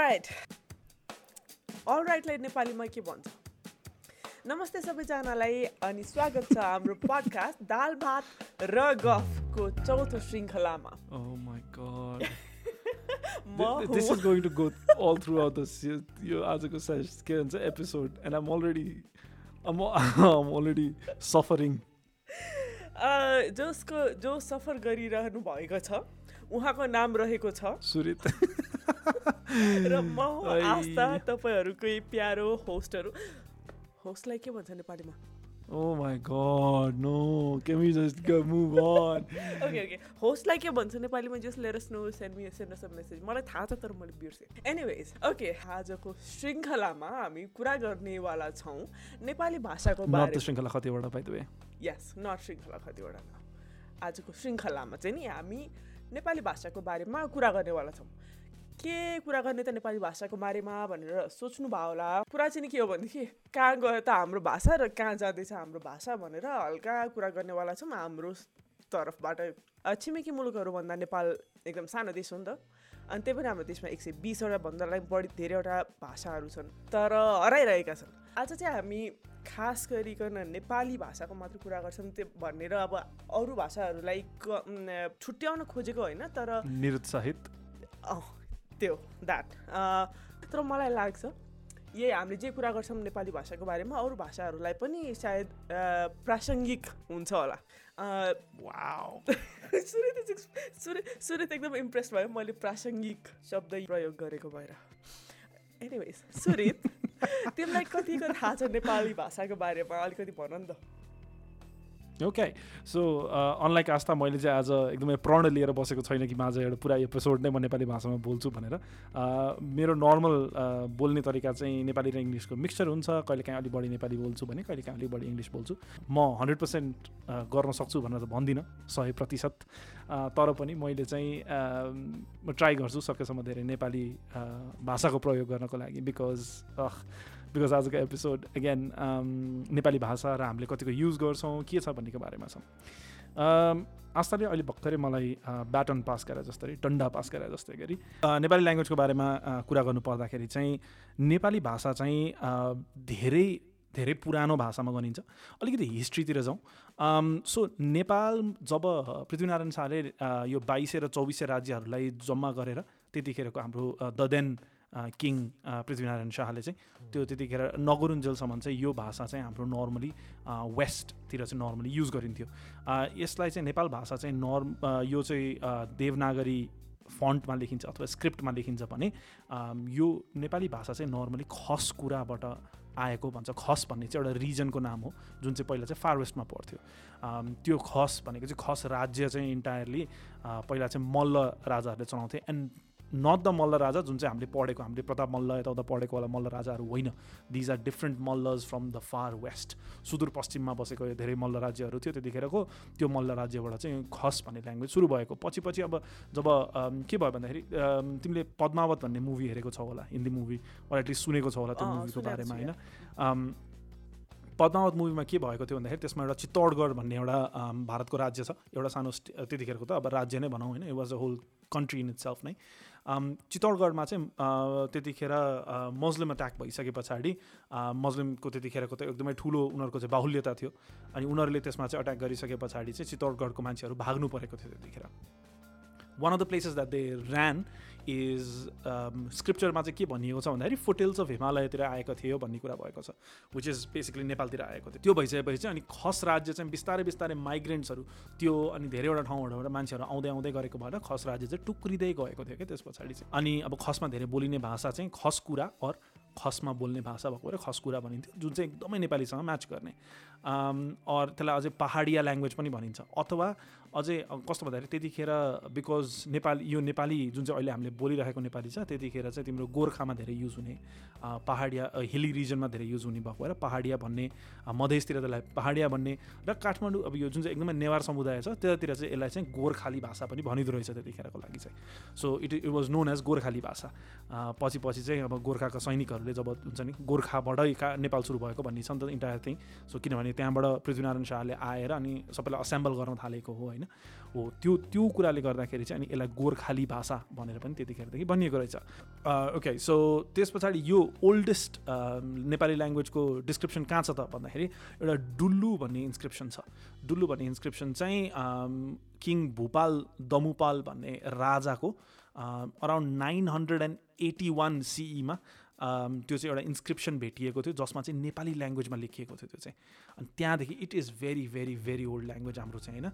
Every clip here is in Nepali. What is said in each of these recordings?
अलराइट अलराइटलाई नेपालीमा के भन्छ नमस्ते सबैजनालाई अनि स्वागत छ हाम्रो पडकास्ट दाल भात र गफको चौथो श्रृङ्खलामा। Oh this is going to go all throughout this यो आजको के भन्छ episode and um already I'm I'm already suffering. Uh, जसको जो सफर गरिरहनु भएको छ उहाँको नाम रहेको छ? सुरित। र म। आस्था तपाईँहरूकै प्यारो होस्टहरू होस्टलाई के भन्छ नेपालीमा Oh my god, no. Can we just go move on? Okay okay होस्टलाई के भन्छ नेपालीमा just let us know send me send us message मलाई थाहा छ तर मैले बिर्सेँ एनिवेज ओके आजको श्रृङ्खलामा हामी कुरा गर्नेवाला छौँ नेपाली भाषाको बारे श्रृङ्खला कतिवटा by the way. यस नट श्रृङ्खला कतिवटा आजको श्रृङ्खलामा चाहिँ नि हामी नेपाली भाषाको बारेमा कुरा गर्नेवाला छौँ के कुरा गर्ने त नेपाली भाषाको बारेमा भनेर सोच्नु भयो होला। कुरा चाहिँ नि के हो भनेदेखि कहाँ गयो त हाम्रो भाषा र कहाँ जाँदैछ हाम्रो भाषा भनेर हल्का कुरा गर्नेवाला छौँ हाम्रो तर्फबाट। छिमेकी मुलुकहरूभन्दा नेपाल एकदम सानो देश हो नि त। अनि त्यही पनि हाम्रो देशमा एक सय बिसवटा भन्दालाई बढी धेरैवटा भाषाहरू छन् तर हराइरहेका छन्। आज चाहिँ हामी खास गरिकन नेपाली भाषाको मात्र कुरा गर्छौँ त्यो भनेर अब अरू भाषाहरूलाई छुट्याउन खोजेको होइन तर निरुत्साहित। त्यो द्याट तर मलाई लाग्छ यही हामीले जे कुरा गर्छौँ नेपाली भाषाको बारेमा अरू भाषाहरूलाई पनि सायद प्रासङ्गिक हुन्छ होला. सुरत सुरत एकदम इम्प्रेस भयो। मैले प्रासङ्गिक शब्द प्रयोग गरेको भएर। एनिवेज सुरित तिमीलाई कतिको थाहा छ नेपाली भाषाको बारेमा? अलिकति भन नि त। ओके सो अनलाइक आस्था मैले चाहिँ आज एकदमै प्रण लिएर बसेको छैन कि माझ एउटा पुरा एपिसोड नै म नेपाली भाषामा बोल्छु भनेर। Uh, मेरो नर्मल बोल्ने तरिका चाहिँ नेपाली र इङ्ग्लिसको मिक्सचर हुन्छ। कहिलेकाहीँ अलिक बढी नेपाली बोल्छु भने कहिलेकाहीँ अलिक बढी इङ्ग्लिस बोल्छु। म हन्ड्रेड पर्सेन्ट गर्न सक्छु भनेर त भन्दिनँ सय प्रतिशत। Uh, तर पनि मैले चाहिँ uh, म ट्राई गर्छु सकेसम्म धेरै नेपाली uh, भाषाको प्रयोग गर्नको लागि बिकज बिकज आजको एपिसोड अगेन नेपाली भाषा र हामीले कतिको युज गर्छौँ के छ भन्नेको बारेमा छ। Um, आस्थाले अहिले भर्खरै मलाई ब्याटन पास गरे जस्तै डन्डा पास गरे जस्तै गरी। Uh, नेपाली ल्याङ्ग्वेजको बारेमा uh, कुरा गर्नु पर्दाखेरि चाहिँ नेपाली भाषा चाहिँ uh, धेरै धेरै पुरानो भाषामा गनिन्छ। अलिकति हिस्ट्रीतिर जाउँ। सो नेपाल जब uh, पृथ्वीनारायण शाहले uh, यो बाइसै र चौबिसै राज्यहरूलाई जम्मा गरेर त्यतिखेरको हाम्रो uh, the then king Prithvinarayan शाहले चाहिँ त्यो त्यतिखेर नगरुन्जेलसम्म चाहिँ यो भाषा चाहिँ हाम्रो नर्मली वेस्टतिर चाहिँ नर्मली युज गरिन्थ्यो। यसलाई चाहिँ नेपाल भाषा चाहिँ नर्म यो चाहिँ देवनागरी फन्टमा लेखिन्छ अथवा स्क्रिप्टमा लेखिन्छ भने यो नेपाली भाषा चाहिँ नर्मली खस कुराबाट आएको भन्छ। खस भन्ने चाहिँ एउटा रिजनको नाम हो जुन चाहिँ पहिला चाहिँ फार वेस्टमा पर्थ्यो त्यो खस भनेको चाहिँ खस राज्य चाहिँ इन्टायरली पहिला चाहिँ मल्ल राजाहरूले चलाउँथे। एन्ड नट द मल्ल राजा जुन चाहिँ हामीले पढेको हामीले प्रताप मल्ल यताउता पढेको होला मल्ल राजाहरू होइन। These are different Mallas from the far west सुदूरपश्चिममा बसेको धेरै मल्ल राज्यहरू थियो त्यतिखेरको त्यो मल्ल राज्यबाट चाहिँ खस भन्ने ल्याङ्ग्वेज सुरु भएको। पछि पछि अब जब के भयो भन्दाखेरि तिमीले पद्मावत भन्ने मुभी हेरेको छौ होला हिन्दी मुभी एटलिस्ट सुनेको छौ होला त्यो मुभीको बारेमा होइन? पद्मावत मुभीमा के भएको थियो भन्दाखेरि त्यसमा एउटा चित्तौडगढ भन्ने एउटा भारतको राज्य छ। एउटा सानो त्यतिखेरको त अब राज्य नै भनौँ होइन? It was a whole country in itself नै। अम, चित्तौडगढमा चाहिँ त्यतिखेर अ, मुस्लिम अट्याक भइसके पछाडि अ, मुस्लिमको त्यतिखेरको त एकदमै ठुलो उनीहरूको चाहिँ बाहुल्यता थियो। अनि उनीहरूले त्यसमा चाहिँ अट्याक गरिसके पछाडि चाहिँ चित्तौडगढको मान्छेहरू भाग्नु परेको थियो त्यतिखेर। One of the places that they ran is स्क्रिप्चरमा चाहिँ के भनिएको छ भन्दाखेरि फुटेल्स अफ हिमालयतिर आएको थियो भन्ने कुरा भएको छ विच इज बेसिकली नेपालतिर आएको थियो। त्यो भइसकेपछि चाहिँ अनि खस राज्य चाहिँ बिस्तारै बिस्तारै माइग्रेन्ट्सहरू त्यो अनि धेरैवटा ठाउँहरूबाट मान्छेहरू आउँदै आउँदै गरेको भएर खस राज्य चाहिँ टुक्रिँदै गएको थियो क्या त्यस पछाडि चाहिँ। अनि अब खसमा धेरै बोलिने भाषा चाहिँ खस कुरा और खसमा बोल्ने भाषा भएको भएर खस कुरा भनिन्थ्यो जुन चाहिँ एकदमै नेपालीसँग म्याच गर्ने। अम, और त्यसलाई अझै पहाडिया ल्याङ्ग्वेज पनि भनिन्छ। अथवा अझै कस्तो भन्दाखेरि त्यतिखेर बिकज नेपाली यो नेपाली जुन चाहिँ अहिले हामीले बोलिरहेको नेपाली छ त्यतिखेर चाहिँ तिम्रो गोर्खामा धेरै युज हुने पहाडिया हिली रिजनमा धेरै युज हुने भएको भएर पहाडिया भन्ने मधेसतिर त्यसलाई पहाडिया भन्ने र काठमाडौँ अब यो जुन चाहिँ एकदमै नेवार समुदाय छ त्यतातिर चाहिँ यसलाई चाहिँ गोर्खाली भाषा पनि भनिँदो रहेछ त्यतिखेरको लागि चाहिँ। So it it was known as Gorkhali भाषा। पछि पछि चाहिँ अब गोर्खाका सैनिकहरूले जब हुन्छ नि गोर्खाबाटै का नेपाल सुरु भएको भन्ने छ नि त इन्टायर थिङ सो किनभने भने त्यहाँबाट पृथ्वीनारायण शाहले आएर अनि सबैलाई असेम्बल गर्न थालेको हो होइन? हो त्यो त्यो कुराले गर्दाखेरि चाहिँ अनि यसलाई गोर्खाली भाषा भनेर पनि त्यतिखेरदेखि बनिएको रहेछ। ओके सो त्यस पछाडि यो ओल्डेस्ट नेपाली ल्याङ्ग्वेजको डिस्क्रिप्सन कहाँ छ त भन्दाखेरि एउटा डुल्लु भन्ने इन्सक्रिप्सन छ। डुल्लु भन्ने इन्सक्रिप्सन चाहिँ किङ भूपाल दमुपाल भन्ने राजाको around nine hundred and eighty one सिईमा त्यो चाहिँ एउटा इन्सक्रिप्सन भेटिएको थियो जसमा चाहिँ नेपाली ल्याङ्ग्वेजमा लेखिएको थियो त्यो चाहिँ। अनि त्यहाँदेखि it is very very very old language हाम्रो चाहिँ होइन।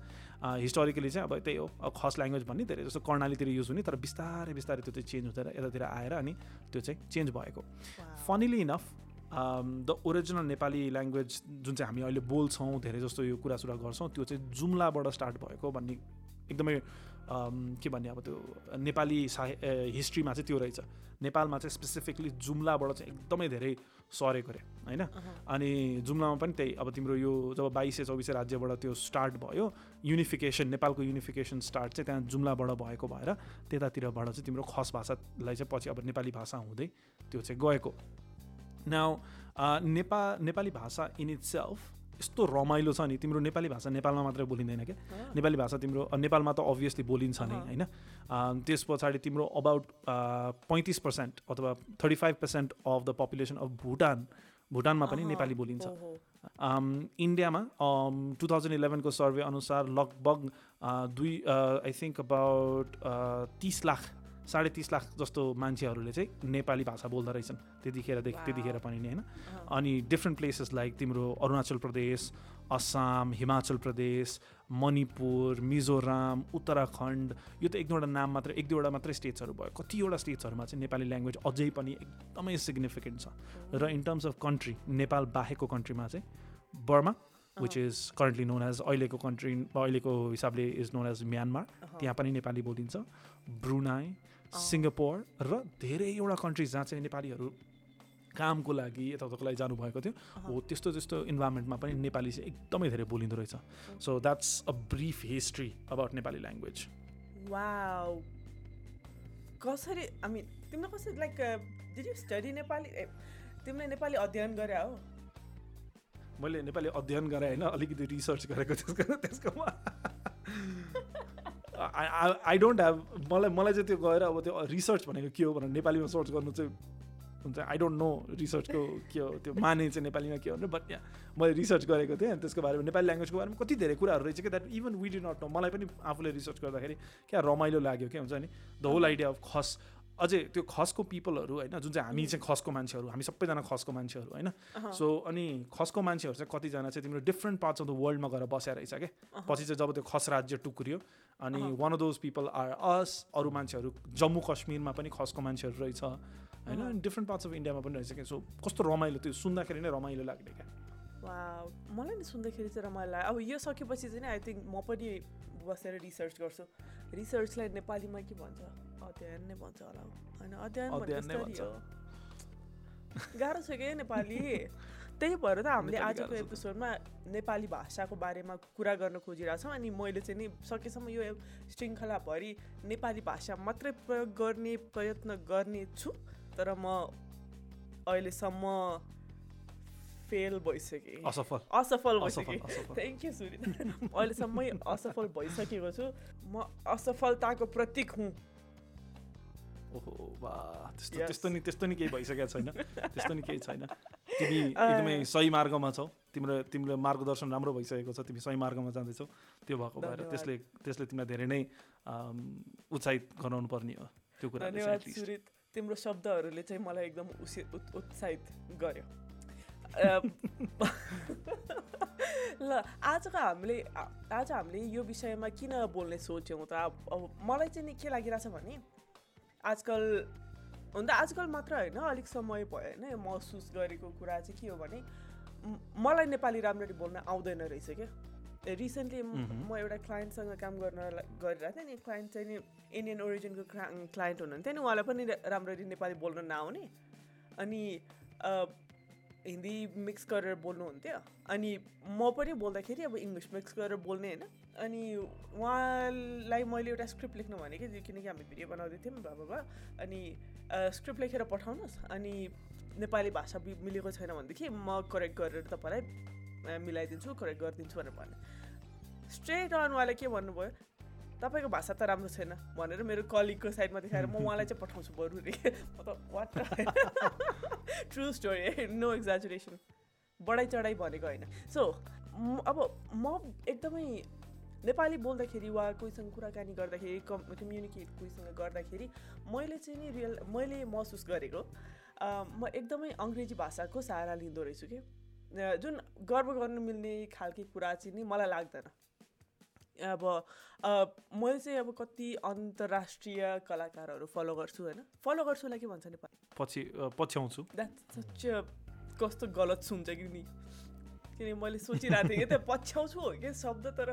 हिस्टोरिकली चाहिँ अब त्यही हो। खस ल्याङ्ग्वेज भन्ने धेरै जस्तो कर्णालीतिर युज हुने तर बिस्तारै बिस्तारै त्यो चाहिँ चेन्ज हुँदैन यतातिर आएर अनि त्यो चाहिँ चेन्ज भएको। Funnily enough the original Nepali language जुन चाहिँ हामी अहिले बोल्छौँ धेरै जस्तो यो कुरासुरा गर्छौँ त्यो चाहिँ जुम्लाबाट स्टार्ट भएको भन्ने एकदमै के भन्ने अब त्यो नेपाली साहि हिस्ट्रीमा चाहिँ त्यो रहेछ। नेपालमा चाहिँ स्पेसिफिकली जुम्लाबाट चाहिँ एकदमै धेरै सरेको अरे होइन? अनि जुम्लामा पनि त्यही अब तिम्रो यो जब बाइसै चौबिसै राज्यबाट त्यो स्टार्ट भयो युनिफिकेसन नेपालको युनिफिकेसन स्टार्ट चाहिँ त्यहाँ जुम्लाबाट भएको भएर त्यतातिरबाट चाहिँ तिम्रो खस भाषालाई चाहिँ पछि अब नेपाली भाषा हुँदै त्यो चाहिँ गएको। नाउ नेपाल नेपाली भाषा इन इट सेल्फ यस्तो रमाइलो छ नि तिम्रो नेपाली भाषा नेपालमा मात्रै बोलिँदैन क्या। नेपाली भाषा तिम्रो नेपालमा त अभियसली बोलिन्छ नै होइन? त्यस पछाडि तिम्रो अबाउट पैँतिस पर्सेन्ट अथवा thirty five percent of the population of Bhutan भुटानमा पनि नेपाली बोलिन्छ। इन्डियामा टु थाउजन्ड इलेभेनको सर्वे अनुसार लगभग दुई आई थिङ्क अबाउट तिस लाख साढे तिस लाख जस्तो मान्छेहरूले चाहिँ नेपाली भाषा बोल्दो रहेछन्। त्यतिखेरदेखि त्यतिखेर पनि नि होइन अनि डिफ्रेन्ट प्लेसेस लाइक तिम्रो अरुणाचल प्रदेश असम हिमाचल प्रदेश मणिपुर मिजोराम उत्तराखण्ड यो त एक दुईवटा नाम मात्र एक दुईवटा मात्रै स्टेट्सहरू भयो। कतिवटा स्टेट्सहरूमा चाहिँ नेपाली ल्याङ्ग्वेज अझै पनि एकदमै सिग्निफिकेन्ट छ। र in terms of country Nepal बाहेकको कन्ट्रीमा चाहिँ Burma which is currently known as अहिलेको कन्ट्री अहिलेको हिसाबले इज नोन एज म्यानमार त्यहाँ पनि नेपाली बोलिन्छ। ब्रुनाई सिङ्गापुर र धेरैवटा कन्ट्रिज जहाँ चाहिँ नेपालीहरू कामको लागि यताउताको लागि जानुभएको थियो। हो त्यस्तो त्यस्तो इन्भाइरोमेन्टमा पनि नेपाली चाहिँ एकदमै धेरै बोलिँदो रहेछ। So that's a brief history about Nepali language कसरी हामी तिमीले कसरी like did you study Nepali तिमीले नेपाली अध्ययन गरे हो? मैले नेपाली अध्ययन गरेँ होइन अलिकति रिसर्च गरेको त्यसको त्यसकोमा। आई डोन्ट ह्याभ मलाई मलाई चाहिँ त्यो गएर अब त्यो रिसर्च भनेको के हो भनेर नेपालीमा सर्च गर्नु चाहिँ हुन्छ। आई डोन्ट नो रिसर्चको के हो त्यो माने चाहिँ नेपालीमा के हो भने बट यहाँ मैले रिसर्च गरेको थिएँ त्यसको बारेमा नेपाली ल्याङ्ग्वेजको बारेमा कति धेरै कुराहरू रहेछ कि that even we didn't know मलाई पनि आफूले रिसर्च गर्दाखेरि क्या रमाइलो लाग्यो क्या हुन्छ नि? The whole idea of Khas. अझै त्यो खसको पिपलहरू होइन जुन चाहिँ हामी चाहिँ खसको मान्छेहरू हामी सबैजना खसको मान्छेहरू होइन। सो अनि खसको मान्छेहरू चाहिँ कतिजना चाहिँ तिम्रो डिफ्रेन्ट पार्ट्स अफ द वर्ल्डमा गएर बसेर रहेछ क्या। पछि चाहिँ जब त्यो खस राज्य टुक्रियो अनि one of those people are us अरू मान्छेहरू जम्मू कश्मीरमा पनि खसको मान्छेहरू रहेछ होइन? अनि डिफ्रेन्ट पार्ट्स अफ इन्डियामा पनि रहेछ क्या सो कस्तो रमाइलो त्यो सुन्दाखेरि नै रमाइलो लाग्ने क्या। मलाई नि सुन्दाखेरि चाहिँ रमाइलो लाग्यो। अब यो सकेपछि चाहिँ आई थिङ्क म पनि बसेर रिसर्च गर्छु। रिसर्चलाई नेपालीमा के भन्छ? अध्ययन नै भन्छ होला होइन अध्ययन गाह्रो छ क्या नेपाली। त्यही भएर त हामीले आजको एपिसोडमा नेपाली भाषाको बारेमा कुरा गर्न खोजिरहेछौँ अनि मैले चाहिँ नि सकेसम्म यो श्रृङ्खलाभरि नेपाली भाषा मात्रै प्रयोग गर्ने प्रयत्न गर्ने छु तर म अहिलेसम्म फेल भइसकेँ। असफल। असफल भइसकेँ। थ्याङ्क यू सुनि अहिलेसम्मै असफल भइसकेको छु। म असफलताको प्रतीक हुँ। ओहो वा त्यस्तो त्यस्तो नि त्यस्तो नि केही भइसकेको छैन त्यस्तो नि केही छैन तिमी एकदमै सही मार्गमा छौ तिम्रो तिम्रो मार्गदर्शन राम्रो भइसकेको छ तिमी सही मार्गमा जाँदैछौ त्यो भएको भएर त्यसले त्यसले तिमीलाई धेरै नै उत्साहित गराउनु पर्ने हो त्यो कुरा तिम्रो शब्दहरूले चाहिँ मलाई एकदम उत्साहित गर्यो ल आजको हामीले आज हामीले यो विषयमा किन बोल्ने सोच्यौँ त अब मलाई चाहिँ नि के लागिरहेछ भने आजकल हुन त आजकल मात्र होइन अलिक समय भयो होइन महसुस गरेको कुरा चाहिँ के हो भने मलाई नेपाली राम्ररी बोल्न आउँदैन रहेछ क्या। रिसेन्टली म एउटा क्लाइन्टसँग काम गर्न गरिरहेको थिएँ नि क्लाइन्ट चाहिँ नि इन्डियन ओरिजिनको क्लाइन्ट हुनुहुन्थ्यो नि उहाँलाई पनि राम्ररी नेपाली बोल्न नआउने। अनि हिन्दी मिक्स गरेर बोल्नुहुन्थ्यो अनि म पनि बोल्दाखेरि अब इङ्ग्लिस मिक्स गरेर बोल्ने होइन। अनि उहाँलाई मैले एउटा स्क्रिप्ट लेख्नु भने कि किनकि हामी भिडियो बनाउँदै थियौँ बाबा अनि स्क्रिप्ट लेखेर पठाउनुहोस्। अनि नेपाली भाषा मिलेको छैन भनेदेखि म करेक्ट गरेर तपाईँलाई मिलाइदिन्छु करेक्ट गरिदिन्छु भनेर भने स्ट्रेट अन के भन्नुभयो? तपाईँको भाषा त राम्रो छैन भनेर मेरो कलिगको साइडमा देखाएर म उहाँलाई चाहिँ पठाउँछु बरु रे। म त what true story no exaggeration बढाइ चढाइ भनेको होइन। सो अब म एकदमै नेपाली बोल्दाखेरि वा कोहीसँग कुराकानी गर्दाखेरि कम् कम्युनिकेट कोहीसँग गर्दाखेरि मैले चाहिँ नि रियल मैले महसुस गरेको म एकदमै अङ्ग्रेजी भाषाको सहारा लिँदो रहेछु कि। जुन गर्व गर्नु मिल्ने खालके कुरा चाहिँ नि मलाई लाग्दैन। अब मैले चाहिँ अब कति अन्तर्राष्ट्रिय कलाकारहरू फलो गर्छु होइन? फलो गर्छुलाई के भन्छ नेपाली? पछि पछ्याउँछु। कस्तो गलत सुन्छ कि नि? किनकि मैले सोचिरहेको थिएँ कि त पछ्याउँछु हो कि शब्द तर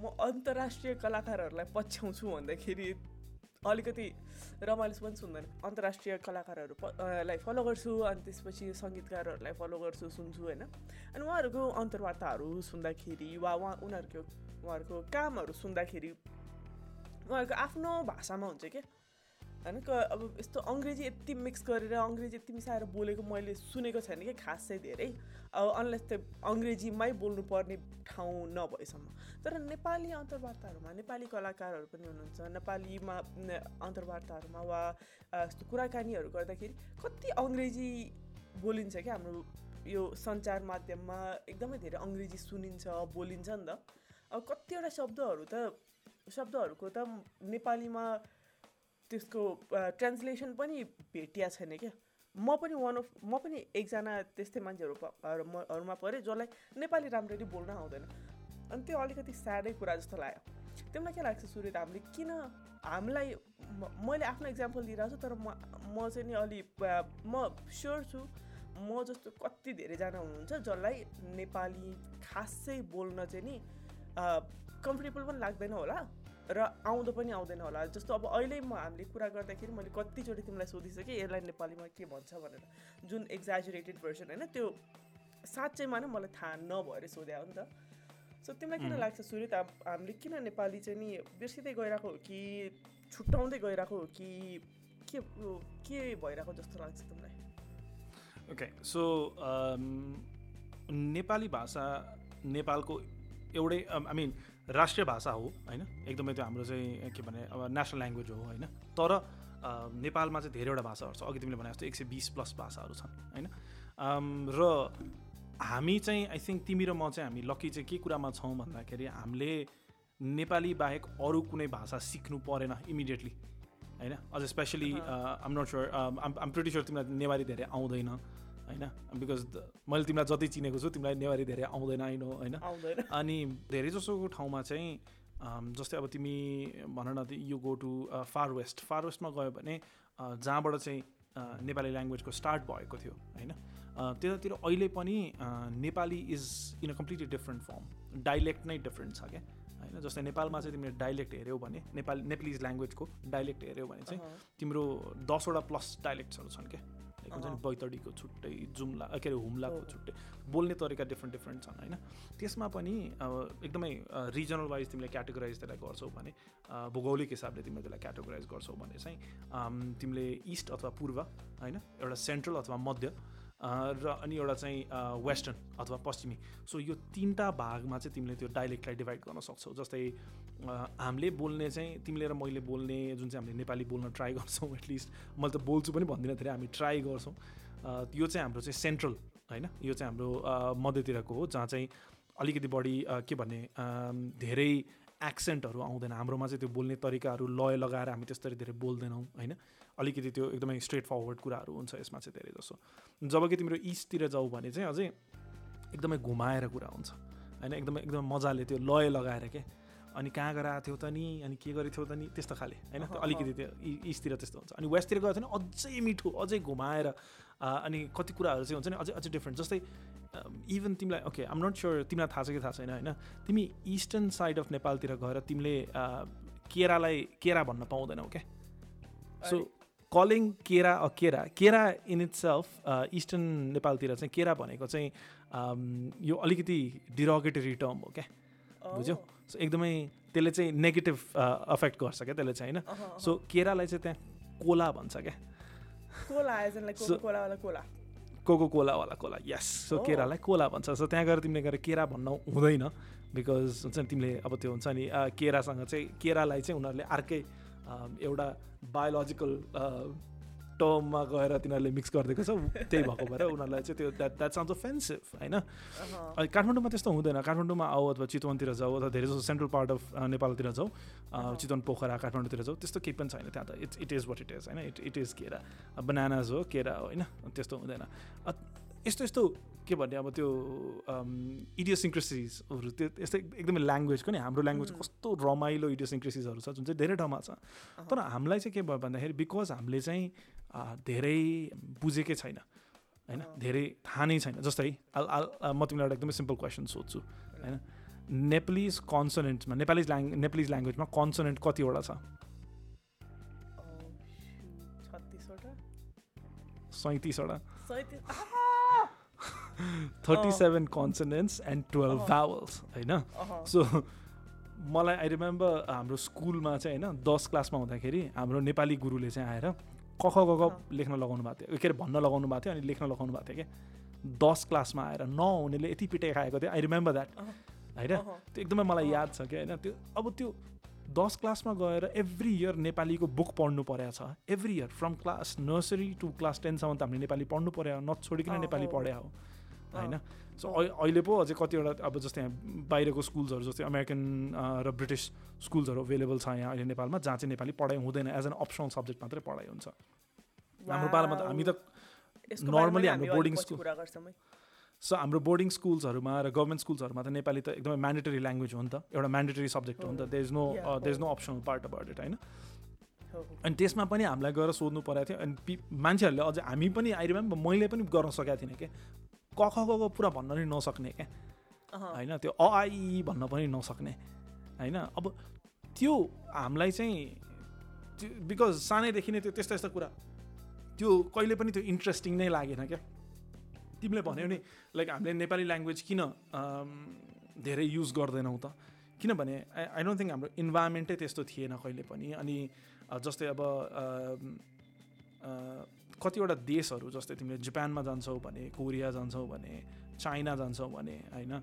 म अन्तर्राष्ट्रिय कलाकारहरूलाई पछ्याउँछु भन्दाखेरि अलिकति रमाइलो पनि सुन्दैन। अन्तर्राष्ट्रिय कलाकारहरू लाई फलो गर्छु अनि त्यसपछि सङ्गीतकारहरूलाई फलो गर्छु सुन्छु होइन? अनि उहाँहरूको अन्तर्वार्ताहरू सुन्दाखेरि वा उहाँ उनीहरूको उहाँहरूको कामहरू सुन्दाखेरि उहाँहरूको आफ्नो भाषामा हुन्छ क्या होइन क अब यस्तो अङ्ग्रेजी यति मिक्स गरेर अङ्ग्रेजी यति मिसाएर बोलेको मैले सुनेको छैन कि? खास चाहिँ धेरै। अब अनलेस त्यो अङ्ग्रेजीमै बोल्नुपर्ने ठाउँ नभएसम्म। तर नेपाली अन्तर्वार्ताहरूमा नेपाली कलाकारहरू पनि हुनुहुन्छ। नेपालीमा अन्तर्वार्ताहरूमा वा यस्तो कुराकानीहरू गर्दाखेरि कति अङ्ग्रेजी बोलिन्छ क्या हाम्रो यो सञ्चार माध्यममा? एकदमै धेरै अङ्ग्रेजी सुनिन्छ बोलिन्छ नि त। अब कतिवटा शब्दहरू त शब्दहरूको त नेपालीमा त्यसको ट्रान्सलेसन पनि भेटिया छैन क्या म पनि वान अफ म पनि एकजना त्यस्तै मान्छेहरू प- हरू- म- हरूमा परेँ जसलाई नेपाली राम्ररी बोल्न आउँदैन। अनि त्यो अलिकति स्याडै कुरा जस्तो लाग्यो। तिमीलाई के लाग्छ सुरेत हामीले किन हामीलाई मैले आफ्नो इक्जाम्पल दिइरहेको छु तर म म चाहिँ नि अलि म स्योर छु म जस्तो कति धेरैजना हुनुहुन्छ जसलाई नेपाली खासै बोल्न चाहिँ नि कम्फर्टेबल पनि लाग्दैन होला र आउँदो पनि आउँदैन होला। जस्तो अब अहिले म हामीले कुरा गर्दाखेरि मैले कतिचोटि तिमीलाई सोधिसकेँ यसलाई नेपालीमा के भन्छ भनेर। जुन एक्जाजुरेटेड भर्सन होइन त्यो साँच्चैमा नै मलाई थाहा नभएर सोध्या हो नि त। सो तिमीलाई किन लाग्छ सुरु त हामीले किन नेपाली चाहिँ नि बिर्सिँदै गइरहेको हो कि छुट्याउँदै गइरहेको हो कि के के भइरहेको जस्तो लाग्छ तिमीलाई? ओके सो नेपाली भाषा नेपालको एउटै आई मिन राष्ट्रिय भाषा हो होइन? एकदमै त्यो हाम्रो चाहिँ के भने अब नेसनल ल्याङ्ग्वेज हो होइन? तर नेपालमा चाहिँ धेरैवटा भाषाहरू छ। अघि तिमीले भने जस्तो एक सय बिस प्लस भाषाहरू छन् होइन? र हामी चाहिँ आई थिङ्क तिमी र म चाहिँ हामी लकी चाहिँ के कुरामा छौँ भन्दाखेरि हामीले नेपाली बाहेक अरू कुनै भाषा सिक्नु परेन इमिडिएटली होइन? अझ specially um not sure um pretty sure तिमीलाई नेवारी धेरै आउँदैन। होइन? बिकज मैले तिमीलाई जति चिनेको छु तिमीलाई नेवारी धेरै आउँदैन आइनो होइन? आउँदैन। अनि धेरै जसोको ठाउँमा चाहिँ जस्तै अब तिमी भन न you go to far west far वेस्टमा गयो भने जहाँबाट चाहिँ नेपाली ल्याङ्ग्वेजको स्टार्ट भएको थियो होइन? त्यतातिर अहिले पनि Nepali is in a completely different form dialect नै डिफ्रेन्ट छ क्या? होइन? जस्तै नेपालमा चाहिँ तिमीले डाइलेक्ट हेऱ्यौ भने नेपाली नेपालिज ल्याङ्ग्वेजको डाइलेक्ट हेऱ्यौ भने चाहिँ तिम्रो दसवटा प्लस डाइलेक्ट्सहरू छन् क्या? लाइक हुन्छ नि। बैतडीको छुट्टै जुम्ला के अरे हुम्लाको। छुट्टै बोल्ने तरिका डिफ्रेन्ट डिफ्रेन्ट छन् होइन त्यसमा पनि अब एकदमै रिजनल वाइज तिमीले क्याटेगोराइज त्यसलाई गर्छौ भने भौगोलिक हिसाबले तिमीले त्यसलाई क्याटेगोराइज गर्छौ भने चाहिँ तिमीले इस्ट अथवा पूर्व होइन एउटा सेन्ट्रल अथवा मध्य र अनि एउटा चाहिँ वेस्टर्न अथवा पश्चिमी सो यो तिनवटा भागमा चाहिँ तिमीले त्यो डाइलेक्टलाई डिभाइड गर्न सक्छौ जस्तै हामीले बोल्ने चाहिँ तिमीले र मैले बोल्ने जुन चाहिँ हामीले नेपाली बोल्न ट्राई गर्छौँ एटलिस्ट मैले त बोल्छु पनि भन्दिनँ धेरै हामी ट्राई गर्छौँ। यो चाहिँ हाम्रो चाहिँ सेन्ट्रल होइन? यो चाहिँ हाम्रो मध्यतिरको हो जहाँ चाहिँ अलिकति बढी के भन्ने धेरै एक्सेन्टहरू आउँदैन। हाम्रोमा चाहिँ त्यो बोल्ने तरिकाहरू लय लगाएर हामी त्यसरी धेरै बोल्दैनौँ होइन? अलिकति त्यो एकदमै स्ट्रेट फरवर्ड कुराहरू हुन्छ यसमा चाहिँ धेरै जसो। जब कि तिम्रो इस्टतिर जाऊ भने चाहिँ अझै एकदमै घुमाएर कुरा हुन्छ होइन? एकदमै एकदमै मजाले त्यो लय लगाएर के अनि कहाँ गएर आएको थियौ त नि अनि के गरेको थियौ त नि त्यस्तो खाले होइन? अलिकति त्यो इस्टतिर त्यस्तो हुन्छ। अनि वेस्टतिर गयो भने अझै मिठो अझै घुमाएर अनि कति कुराहरू चाहिँ हुन्छ नि अझै अझै डिफ्रेन्ट जस्तै इभन तिमीलाई ओके आम नट स्योर तिमीलाई थाहा छ कि थाहा छैन होइन? तिमी इस्टर्न साइड अफ नेपालतिर गएर तिमीले केरालाई केरा भन्न पाउँदैनौ क्या सो कलिङ केरा अ केरा केरा इन इट सेल्फ इस्टर्न नेपालतिर चाहिँ केरा भनेको चाहिँ यो अलिकति डिरोगेटरी टर्म हो क्या बुझ्यौ? सो एकदमै त्यसले चाहिँ नेगेटिभ अफेक्ट गर्छ क्या त्यसले चाहिँ होइन। सो केरालाई चाहिँ त्यहाँ कोला भन्छ क्या। कोला कोको कोलावाला कोला। Yes so Oh. केरालाई कोला भन्छ। सो त्यहाँ गएर तिमीले गएर केरा भन्न हुँदैन बिकज हुन्छ नि तिमीले अब त्यो हुन्छ नि केरासँग चाहिँ केरालाई चाहिँ उनीहरूले अर्कै एउटा बायोलोजिकल टर्ममा गएर तिनीहरूले मिक्स गरिदिएको छ त्यही भएको भएर उनीहरूलाई चाहिँ त्यो द्याट द्याट साउन्ड अफेन्सिभ होइन। अनि काठमाडौँमा त्यस्तो हुँदैन। काठमाडौँमा आऊ अथवा चितवनतिर जाऊ अथवा धेरै जस्तो सेन्ट्रल पार्ट अफ नेपालतिर जाऊ। चितवन पोखरा काठमाडौँतिर जाऊ त्यस्तो केही पनि छैन त्यहाँ त। It's it is what it is होइन? इट इट इज केरा। बनानाज हो केरा हो होइन? त्यस्तो हुँदैन। यस्तो यस्तो के भन्ने अब त्यो इडियोसिङ्क्रेसिजहरू त्यो यस्तो एकदमै ल्याङ्ग्वेजको नि? हाम्रो ल्याङ्ग्वेज. कस्तो रमाइलो इडियोसिङ्क्रेसिजहरू छ जुन चाहिँ धेरै ठाउँमा छ। तर हामीलाई चाहिँ के भयो भन्दाखेरि बिकज हामीले चाहिँ धेरै बुझेकै छैन होइन। धेरै थाहा नै छैन। जस्तै अल अ, म तिमीलाई एउटा एकदमै सिम्पल क्वेसन सोध्छु होइन? नेपालिज कन्सोनेन्ट्समा नेपाली ल्याङ नेपालिज ल्याङ्ग्वेजमा कन्सोनेन्ट कतिवटा छ? सैँतिसवटा। सैँतिस thirty seven consonants and twelve. Vowels होइन। सो मलाई आई रिमेम्बर हाम्रो स्कुलमा चाहिँ होइन दस क्लासमा हुँदाखेरि हाम्रो नेपाली गुरुले चाहिँ आएर क ख ग घ लेख्न लगाउनु भएको थियो। के अरे भन्न लगाउनु भएको थियो अनि लेख्न लगाउनु भएको थियो क्या दस क्लासमा आएर नहुनेले यति पिटाइ खाएको थियो। I remember that. होइन। त्यो एकदमै मलाई। याद छ कि होइन? त्यो अब त्यो दस क्लासमा गएर एभ्री इयर नेपालीको बुक पढ्नु परेको छ। Every year from class nursery to class टेनसम्म त हामीले नेपाली पढ्नु पऱ्यो नछोडिकन नेपाली। पढ्या हो। होइन। सो अहिले पो अझै कतिवटा अब जस्तै यहाँ बाहिरको स्कुल्सहरू जस्तै अमेरिकन र ब्रिटिस स्कुल्सहरू अभाइलेबल छ यहाँ अहिले नेपालमा जहाँ चाहिँ नेपाली पढाइ हुँदैन एज एन अप्सनल सब्जेक्ट मात्रै पढाइ हुन्छ हाम्रो पालामा त हामी त यसको बारेमा normally नि हाम्रो गर्छौँ है। सो हाम्रो बोर्डिङ स्कुल्सहरूमा र गभर्मेन्ट स्कुल्सहरूमा त नेपाली त एकदमै म्यान्डेटरी ल्याङ्ग्वेज हो नि त एउटा म्यान्डेटरी सब्जेक्ट हो नि त there is no there is. No optional part about it होइन। अनि त्यसमा पनि हामीलाई गएर सोध्नु परेको थियो अनि पि मान्छेहरूले अझै हामी पनि आई रिमेम्बर मैले पनि गर्न सकेको थिइनँ क्या क ख ग घ पुरा भन्न नि नसक्ने क्या। होइन त्यो अ आ, इ, ई भन्न पनि नसक्ने। होइन अब त्यो हामीलाई चाहिँ त्यो बिकज सानैदेखि नै त्यो त्यस्तो यस्तो कुरा। त्यो कहिले पनि त्यो इन्ट्रेस्टिङ नै लागेन क्या। तिमीले भन्यौ नि लाइक हामीले नेपाली ल्याङ्ग्वेज किन धेरै युज गर्दैनौँ त? किनभने आई आई डोन्ट थिङ्क हाम्रो इन्भाइरोमेन्टै त्यस्तो थिएन कहिले पनि। अनि जस्तै अब कतिवटा देशहरू जस्तै तिमीले जापानमा जान्छौ भने कोरिया जान्छौ भने चाइना जान्छौ भने होइन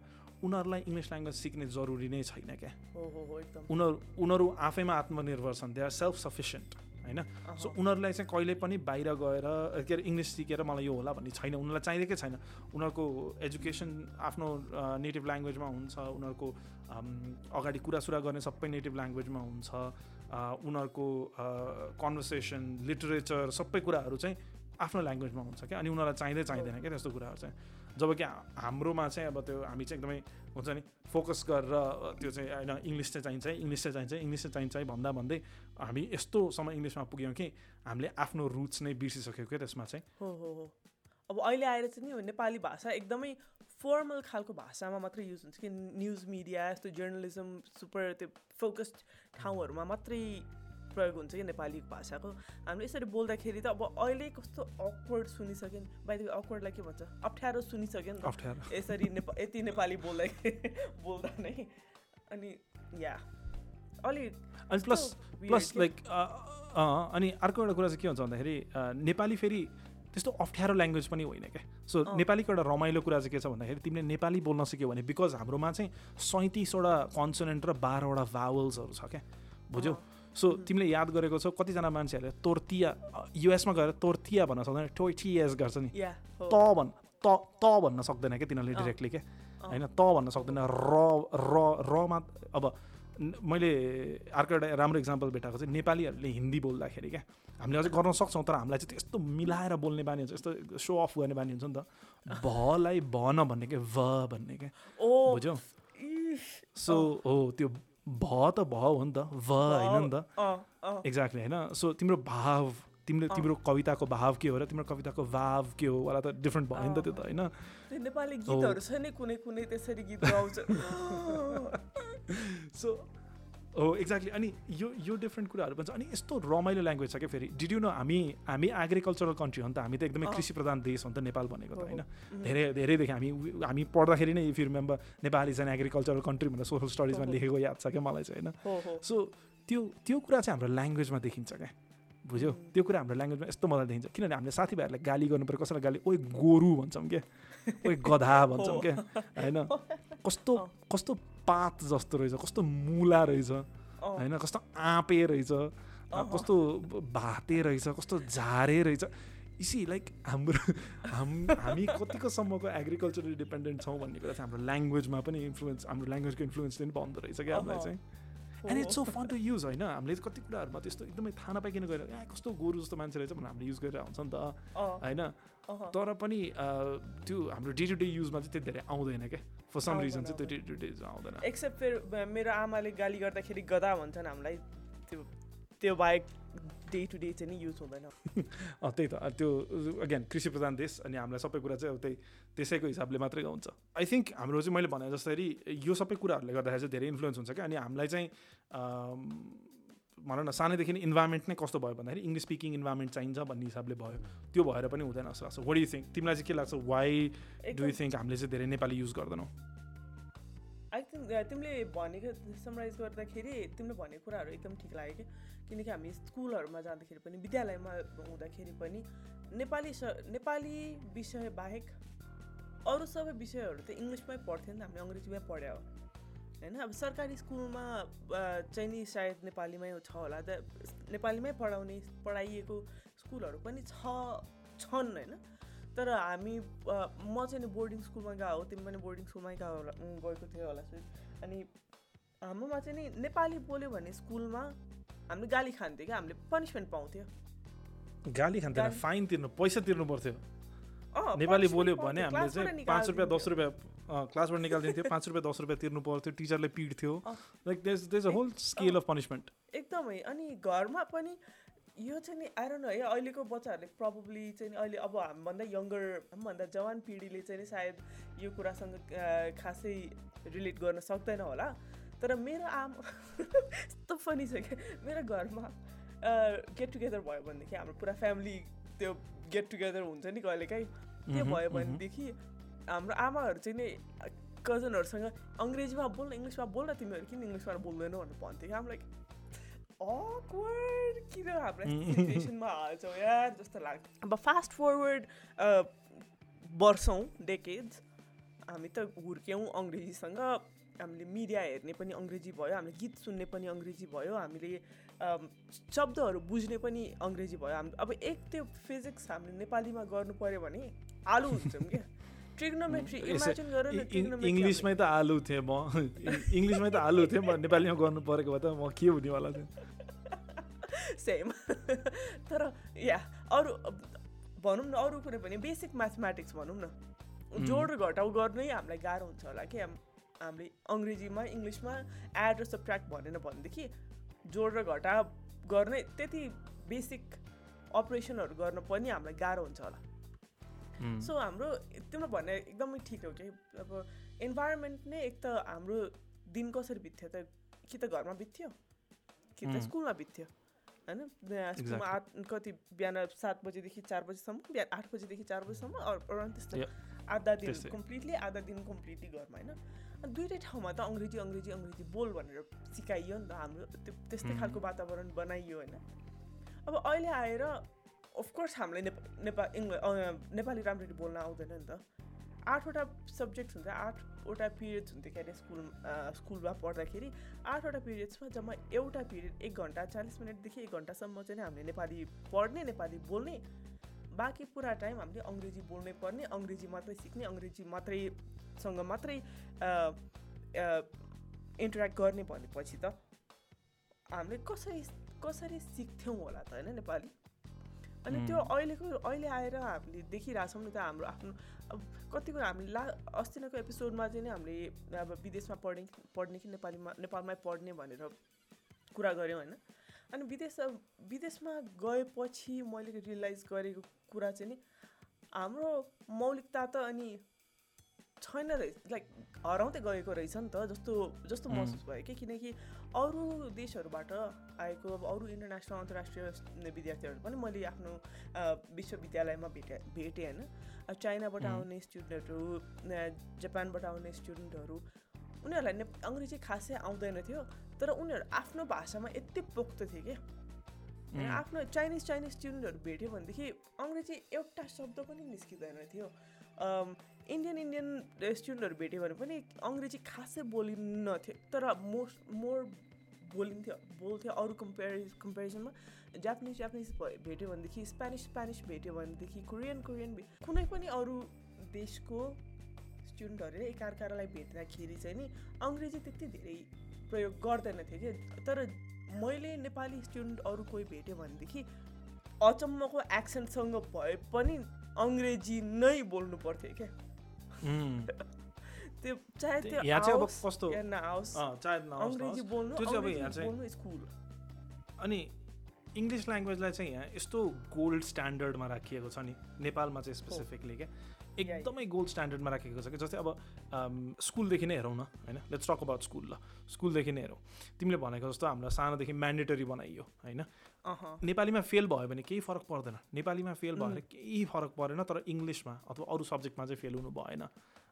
उनीहरूलाई इङ्ग्लिस ल्याङ्ग्वेज सिक्ने जरुरी नै छैन क्या। उनीहरू उनीहरू आफैमा आत्मनिर्भर छन् दे आर सेल्फ सफिसियन्ट होइन। सो उनीहरूलाई चाहिँ कहिले पनि बाहिर गएर के अरे इङ्ग्लिस सिकेर मलाई यो होला भन्ने छैन। उनीहरूलाई चाहिँदैकै छैन? उनीहरूको एजुकेसन आफ्नो नेटिभ ल्याङ्ग्वेजमा हुन्छ उनीहरूको अगाडि कुरासुरा गर्ने सबै नेटिभ ल्याङ्ग्वेजमा हुन्छ। उनीहरूको कन्भर्सेसन लिटरेचर सबै कुराहरू चाहिँ आफ्नो ल्याङ्ग्वेजमा हुन्छ क्या। अनि उनीहरूलाई चाहिँदै चाहिँदैन क्या त्यस्तो कुराहरू चाहिँ। जब कि हाम्रोमा चाहिँ अब त्यो हामी चाहिँ एकदमै हुन्छ नि फोकस गरेर त्यो चाहिँ होइन इङ्ग्लिस चाहिँ चाहिन्छ इङ्ग्लिस चाहिँ चाहिन्छ इङ्ग्लिस चाहिँ चाहिन्छ है भन्दा भन्दै हामी यस्तोसम्म इङ्ग्लिसमा पुग्यौँ कि हामीले आफ्नो रुट्स नै बिर्सिसक्यौँ क्या त्यसमा चाहिँ। हो हो अब अहिले आएर चाहिँ नि नेपाली भाषा एकदमै फर्मल खालको भाषामा मात्रै युज हुन्छ कि न्युज मिडिया यस्तो जर्नलिजम सुपर त्यो फोकस्ड ठाउँहरूमा मात्रै प्रयोग हुन्छ कि नेपाली भाषाको। हामीले यसरी बोल्दाखेरि त अब अहिले कस्तो अक्वर्ड सुनिसक्यो नि बाहिर अक्वर्डलाई के भन्छ? अप्ठ्यारो सुनिसक्यो नि अप्ठ्यारो। यसरी नेपा यति नेपाली बोल्दै बोल्दा नै। अनि या अलि अनि प्लस प्लस? लाइक अनि अर्को एउटा कुरा चाहिँ के हुन्छ भन्दाखेरि नेपाली फेरि त्यस्तो अप्ठ्यारो ल्याङ्ग्वेज पनि होइन क्या सो। नेपालीको एउटा रमाइलो कुरा चाहिँ के छ भन्दाखेरि तिमीले नेपाली बोल्न सिक्यो भने बिकज हाम्रोमा चाहिँ सैँतिसवटा कन्सोनेन्ट र बाह्रवटा भावल्सहरू छ क्या बुझ्यौ। सो तिमीले याद गरेको छौ कतिजना मान्छेहरूले तोर्तिया युएसमा गएर तोर्तिया भन्न सक्दैन टोइटिएस गर्छ नि त भन् त त भन्न सक्दैन क्या तिनीहरूले। डिरेक्टली क्या। होइन त भन्न सक्दैन र र रमा अब मैले अर्को एउटा राम्रो इक्जाम्पल भेटाएको चाहिँ नेपालीहरूले हिन्दी बोल्दाखेरि क्या हामीले अझै गर्न सक्छौँ तर हामीलाई चाहिँ त्यस्तो मिलाएर बोल्ने बानी हुन्छ यस्तो सो अफ गर्ने बानी हुन्छ नि त। भलाई भन भन्ने क्या भ भन्ने क्या ओ बुझ्यौ? सो हो त्यो भ त भ हो नि त भ होइन नि त। एक्ज्याक्टली होइन? सो तिम्रो भाव तिम्रो अँ। तिम्रो कविताको भाव के हो र तिम्रो कविताको भाव के हो वाला त डिफ्रेन्ट भयो नि त त्यो त होइन? नेपाली गीतहरू छ नि कुनै कुनै त्यसरी गीत गाउँछ। सो हो एक्ज्याक्टली अनि यो यो डिफ्रेन्ट कुराहरू पनि छ अनि यस्तो रमाइलो ल्याङ्ग्वेज छ क्या फेरि। डिड यु नो हामी हामी एग्रिकल्चरल कन्ट्री हो नि त? हामी त एकदमै। कृषि प्रधान देश हो नि त नेपाल भनेको त होइन? धेरै धेरैदेखि हामी हामी पढ्दाखेरि नै if you remember Nepal is an agricultural country भनेर सोसल स्टडिजमा। लेखेको याद छ क्या मलाई चाहिँ होइन? सो त्यो त्यो कुरा चाहिँ हाम्रो ल्याङ्ग्वेजमा देखिन्छ क्या। बुझ्यो? त्यो कुरा हाम्रो ल्याङ्ग्वेजमा यस्तो मजाले देखिन्छ। किनभने हामीले साथीभाइहरूलाई गाली गर्नु पऱ्यो कसैलाई गाली ओइ गोरु भन्छौँ क्या ओइ गधा भन्छौँ क्या होइन? कस्तो कस्तो पात जस्तो रहेछ कस्तो मुला रहेछ होइन? कस्तो आँपे रहेछ कस्तो भाते रहेछ कस्तो झारे रहेछ। इसी लाइक हाम्रो हाम हामी कतिकोसम्मको एग्रिकल्चरली डिपेन्डेन्ट छौँ भन्ने कुरा चाहिँ हाम्रो ल्याङ्ग्वेजमा पनि इन्फ्लुएन्स हाम्रो ल्याङ्ग्वेजको इन्फ्लुएन्सले पनि पाउँदो रहेछ क्या हामीलाई चाहिँ। And it's so fun to use होइन? हामीले कति कुराहरूमा त्यस्तो एकदमै थाहा नपाइकन गएर ए कस्तो गोरु जस्तो मान्छे रहेछ भनेर हामीले युज गरेर हुन्छ नि त। होइन? तर पनि त्यो हाम्रो डे टु डे युजमा चाहिँ त्यति धेरै आउँदैन क्या। फर सम रिजन चाहिँ त्यो डे टु डे आउँदैन। एक्सेप्ट फेरि मेरो आमाले गाली गर्दाखेरि गदा भन्छन् हामीलाई त्यो त्यो बाहेक डे टु डे चाहिँ नि युज हुँदैन। त्यही त। त्यो अगेन कृषि प्रधान देश अनि हामीलाई सबै कुरा चाहिँ त्यही त्यसैको हिसाबले मात्रै हुन्छ। आई थिङ्क हाम्रो चाहिँ मैले भने जसरी यो सबै कुराहरूले गर्दाखेरि चाहिँ धेरै इन्फ्लुएन्स हुन्छ क्या। अनि हामीलाई चाहिँ भनौँ न सानैदेखि इन्भाइरोमेन्ट नै कस्तो भयो भन्दाखेरि इङ्ग्लिस स्पिकिङ इन्भाइरोमेन्ट चाहिन्छ भन्ने हिसाबले भयो। त्यो भएर पनि हुँदैन जस्तो लाग्छ। वड यु थिङ्क तिमीलाई चाहिँ के लाग्छ? वाइ डु यु थिङ्क हामीले चाहिँ धेरै नेपाली युज गर्दैनौँ? आई थिङ्क तिमीले भनेको समराइज गर्दाखेरि तिमीले भनेको कुराहरू एकदम ठिक लाग्यो कि किनकि हामी स्कुलहरूमा जाँदाखेरि पनि विद्यालयमा हुँदाखेरि पनि नेपाली स नेपाली विषय बाहेक अरू सबै विषयहरू त इङ्ग्लिसमै पढ्थ्यो नि त हामीले अङ्ग्रेजीमै पढ्यो। होइन? अब सरकारी स्कुलमा चाहिँ नि सायद नेपालीमै छ होला। त नेपालीमै पढाउने पढाइएको स्कुलहरू पनि छ छन् होइन? तर हामी म चाहिँ नि बोर्डिङ स्कुलमा गएको हो तिमी पनि बोर्डिङ स्कुलमै गएको होला गएको थियो होला अनि हाम्रोमा चाहिँ नि नेपाली बोल्यो भने स्कुलमा हामीले गाली खान्थ्यो क्या हामीले पनिसमेन्ट पाउँथ्यो। गाली खान्थ्यो फाइन तिर्नु पैसा तिर्नु पर्थ्यो। नेपाली बोल्यो भने हामीले चाहिँ पाँच रुपियाँ दस रुपियाँ क्लासबाट निकालिदिन्थ्यो पाँच रुपियाँ दस रुपियाँ तिर्नु पर्थ्यो टिचरले पिट्थ्यो। Like a whole scale of punishment एकदमै अनि घरमा पनि यो चाहिँ नि आएर न है अहिलेको बच्चाहरूले प्रब्लली चाहिँ अहिले अब हामीभन्दा यङ्गर हामीभन्दा जवान पिँढीले चाहिँ नि सायद यो कुरासँग खासै रिलेट गर्न सक्दैन होला। तर मेरो आमा यस्तो फनी छ क्या। मेरो घरमा गेट टुगेदर भयो भनेदेखि हाम्रो पुरा फ्यामिली त्यो गेट टुगेदर हुन्छ नि कहिलेकाहीँ। त्यो भयो भनेदेखि हाम्रो आमाहरू चाहिँ नि कजनहरूसँग अङ्ग्रेजीमा बोल्न इङ्ग्लिसमा बोल्न तिमीहरू किन इङ्ग्लिसमा बोल्दैनौ भनेर भन्थ्यो कि हामीलाई अक्वर्ड किन हाम्रो सिचुएसनमा हाल्छौँ यार जस्तो लाग्छ अब फास्ट फरवर्ड वर्षौँ डेकेड्स हामी त हुर्क्यौँ अङ्ग्रेजीसँग हामीले मिडिया हेर्ने पनि अङ्ग्रेजी भयो हामीले गीत सुन्ने पनि अङ्ग्रेजी भयो हामीले शब्दहरू बुझ्ने पनि अङ्ग्रेजी भयो हामी अब एक त्यो फिजिक्स हामीले नेपालीमा गर्नु पऱ्यो भने आलु हुन्छौँ क्या इङ्ग्लिसमै त आलु थिएँ म। इङ्ग्लिसमै त आलु थिएँ म नेपालीमा गर्नु परेको भए त म के हुनेवाला थिएँ? सेम तर या अरू भनौँ न अरू कुरो पनि बेसिक म्याथमेटिक्स भनौँ न। जोड र घटाउ गर्नै हामीलाई गाह्रो हुन्छ होला कि हामीले अङ्ग्रेजीमा इङ्ग्लिसमा एड र सब्ट्र्याक्ट भनेन भनेदेखि जोड र घटा गर्ने त्यति बेसिक अपरेसनहरू गर्न पनि हामीलाई गाह्रो हुन्छ होला। सो हाम्रो तिम्रो भन्ने एकदमै ठिक हो कि? अब इन्भाइरोमेन्ट नै एक त हाम्रो दिन कसरी बित्थ्यो त? कि त घरमा बित्थ्यो? कि त स्कुलमा बित्थ्यो? होइन? स्कुलमा आठ कति बिहान सात बजीदेखि चार बजीसम्म बिहान आठ बजीदेखि चार बजीसम्म अराउन्ड त्यस्तो। आधा दिन कम्प्लिटली आधा दिन कम्प्लिटली घरमा होइन? अनि दुइटै ठाउँमा त अङ्ग्रेजी अङ्ग्रेजी अङ्ग्रेजी बोल भनेर सिकाइयो नि त हाम्रो। त्यो त्यस्तै खालको वातावरण बनाइयो होइन? अब अहिले आएर अफकोर्स हामीलाई नेपा नेपाल नेपाली राम्ररी बोल्न आउँदैन नि त आठवटा सब्जेक्ट हुन्छ आठवटा पिरियड्स हुन्थ्यो क्यारे स्कुल स्कुलमा पढ्दाखेरि आठवटा पिरियड्समा जम्मा एउटा पिरियड एक घन्टा चालिस मिनटदेखि एक घन्टासम्म चाहिँ हामीले नेपाली पढ्ने नेपाली बोल्ने बाँकी पुरा टाइम हामीले अङ्ग्रेजी बोल्नै पर्ने अङ्ग्रेजी मात्रै सिक्ने अङ्ग्रेजी मात्रैसँग मात्रै इन्टरेक्ट गर्ने भनेपछि त हामीले कसरी कसरी सिक्थ्यौँ होला त होइन नेपाली अनि त्यो अहिलेको अहिले आएर हामीले देखिरहेछौँ नि त हाम्रो आफ्नो अब कति कुरा हामीले ला अस्तिको एपिसोडमा चाहिँ नि हामीले अब विदेशमा पढ्ने पढ्ने कि नेपालीमा नेपालमै पढ्ने भनेर कुरा गऱ्यौँ होइन। अनि विदेश विदेशमा गएपछि मैले रियलाइज गरेको कुरा चाहिँ नि हाम्रो मौलिकता त अनि छैन रहेछ लाइक हराउँदै गएको रहेछ नि त जस्तो जस्तो महसुस भयो। कि किनकि अरू देशहरूबाट आएको अब अरू इन्टरनेसनल अन्तर्राष्ट्रिय विद्यार्थीहरू पनि मैले आफ्नो विश्वविद्यालयमा भेटे भेटेँ होइन। चाइनाबाट आउने स्टुडेन्टहरू जापानबाट आउने स्टुडेन्टहरू उनीहरूलाई ने अङ्ग्रेजी खासै आउँदैन थियो तर उनीहरू आफ्नो भाषामा यति पोख्त थिए कि अनि आफ्नो चाइनिज चाइनिज स्टुडेन्टहरू भेट्यो भनेदेखि अङ्ग्रेजी एउटा शब्द पनि निस्किँदैन थियो। इन्डियन इन्डियन स्टुडेन्टहरू भेट्यो भने पनि अङ्ग्रेजी खासै बोलिन्न थियो तर मोस्ट मोर बोलिन्थ्यो बोल्थ्यो अरू कम्पेरि कम्पेरिजनमा जापानिज जापानिज भेट्यो भनेदेखि स्पेनिस स्पेनिस भेट्यो भनेदेखि कोरियन कोरियन कुनै पनि अरू देशको स्टुडेन्टहरूले एकाअर्कालाई भेट्दाखेरि चाहिँ नि अङ्ग्रेजी त्यति धेरै प्रयोग गर्दैन थियो कि तर मैले नेपाली स्टुडेन्ट अरू कोही भेट्यो भनेदेखि अचम्मको एक्सेन्टसँग भए पनि अङ्ग्रेजी नै बोल्नु पर्थ्यो क्या। त्यो चाहे त्यो- यहाँ चाहिँ अब कस्तो- नआओस् चाहे नहोस्, अङ्ग्रेजी। बोल्नु त्यो चाहिँ अब यहाँ चाहिँ बोल्नु स्कुल अनि इङ्ग्लिस ल्याङ्ग्वेजलाई चाहिँ यहाँ यस्तो गोल्ड स्ट्यान्डर्डमा राखिएको छ नि नेपालमा चाहिँ स्पेसिफिकली क्या एकदमै गोल्ड स्ट्यान्डर्डमा राखिएको छ कि जस्तै अब स्कुलदेखि नै हेरौँ न होइन? लेट्स टक अबाउट स्कुल ल। स्कुलदेखि नै हेरौँ। तिमीले भनेको जस्तो हामीलाई सानोदेखि म्यान्डेटरी बनाइयो होइन? नेपालीमा फेल भयो भने केही फरक पर्दैन। नेपालीमा फेल भयो भने केही फरक परेन तर इङ्ग्लिसमा अथवा अरू सब्जेक्टमा चाहिँ फेल हुनु भएन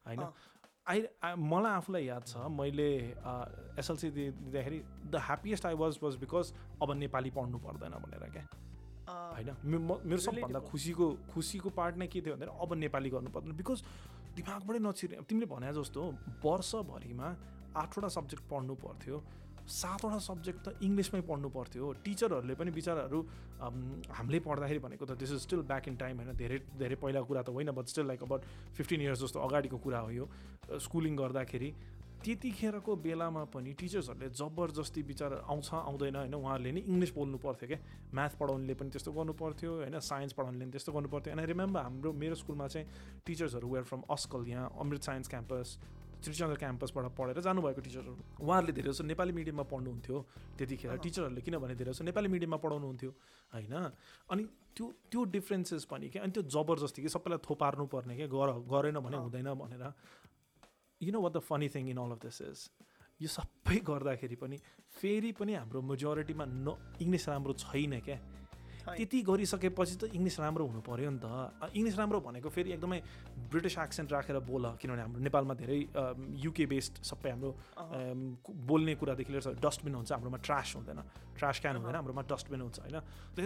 होइन। आई मलाई आफूलाई याद छ मैले एसएलसी दिँदाखेरि the happiest I was was because अब नेपाली पढ्नु पर्दैन भनेर क्या? होइन? मेरो सबभन्दा. खुसीको खुसीको पार्ट नै के थियो भन्दाखेरि अब नेपाली गर्नु पर्दैन। बिकज दिमागबाटै नछिरे तिमीले भने जस्तो वर्षभरिमा आठवटा सब्जेक्ट पढ्नु पर्थ्यो सातवटा सब्जेक्ट त इङ्ग्लिसमै पढ्नु पर्थ्यो। टिचरहरूले पनि बिचराहरू हामीले पढ्दाखेरि भनेको त this is still back in time होइन। धेरै धेरै पहिलाको कुरा त होइन but still like about fifteen years जस्तो अगाडिको कुरा हो यो स्कुलिङ गर्दाखेरि। त्यतिखेरको बेलामा पनि टिचर्सहरूले जबरजस्ती विचार आउँछ आउँदैन होइन? उहाँहरूले नि इङ्ग्लिस बोल्नु पर्थ्यो क्या। म्याथ पढाउनेले पनि त्यस्तो गर्नु पर्थ्यो होइन? साइन्स पढाउनेले पनि त्यस्तो गर्नु पर्थ्यो। आई रिमेम्बर हाम्रो मेरो स्कुलमा चाहिँ टिचर्सहरू वेयर फ्रम अस्कल यहाँ अमृत साइन्स क्याम्पस त्रिचन्द्र क्याम्पसबाट पढेर जानुभएको टिचरहरू उहाँहरूले धेरै जस्तो नेपाली मिडियममा पढ्नुहुन्थ्यो त्यतिखेर। टिचरहरूले किनभने धेरै जस्तो नेपाली मिडियममा पढाउनुहुन्थ्यो होइन? अनि त्यो त्यो डिफ्रेन्सेस पनि क्या अनि त्यो जबरजस्ती कि सबैलाई थोपार्नु पर्ने क्या गर गरेन भने। हुँदैन भनेर। You know what the funny thing in all of this is यो सबै गर्दाखेरि पनि फेरि पनि हाम्रो मेजोरिटीमा न इङ्ग्लिस राम्रो छैन क्या। त्यति गरिसकेपछि त इङ्ग्लिस राम्रो हुनु पऱ्यो नि त। इङ्ग्लिस राम्रो भनेको फेरि एकदमै ब्रिटिस एक्सेन्ट राखेर बोल किनभने हाम्रो नेपालमा धेरै युके बेस्ड सबै हाम्रो बोल्ने कुरादेखि लिएर डस्टबिन हुन्छ हाम्रोमा ट्रास हुँदैन। ट्रास क्यान हुँदैन। हाम्रोमा डस्टबिन हुन्छ होइन?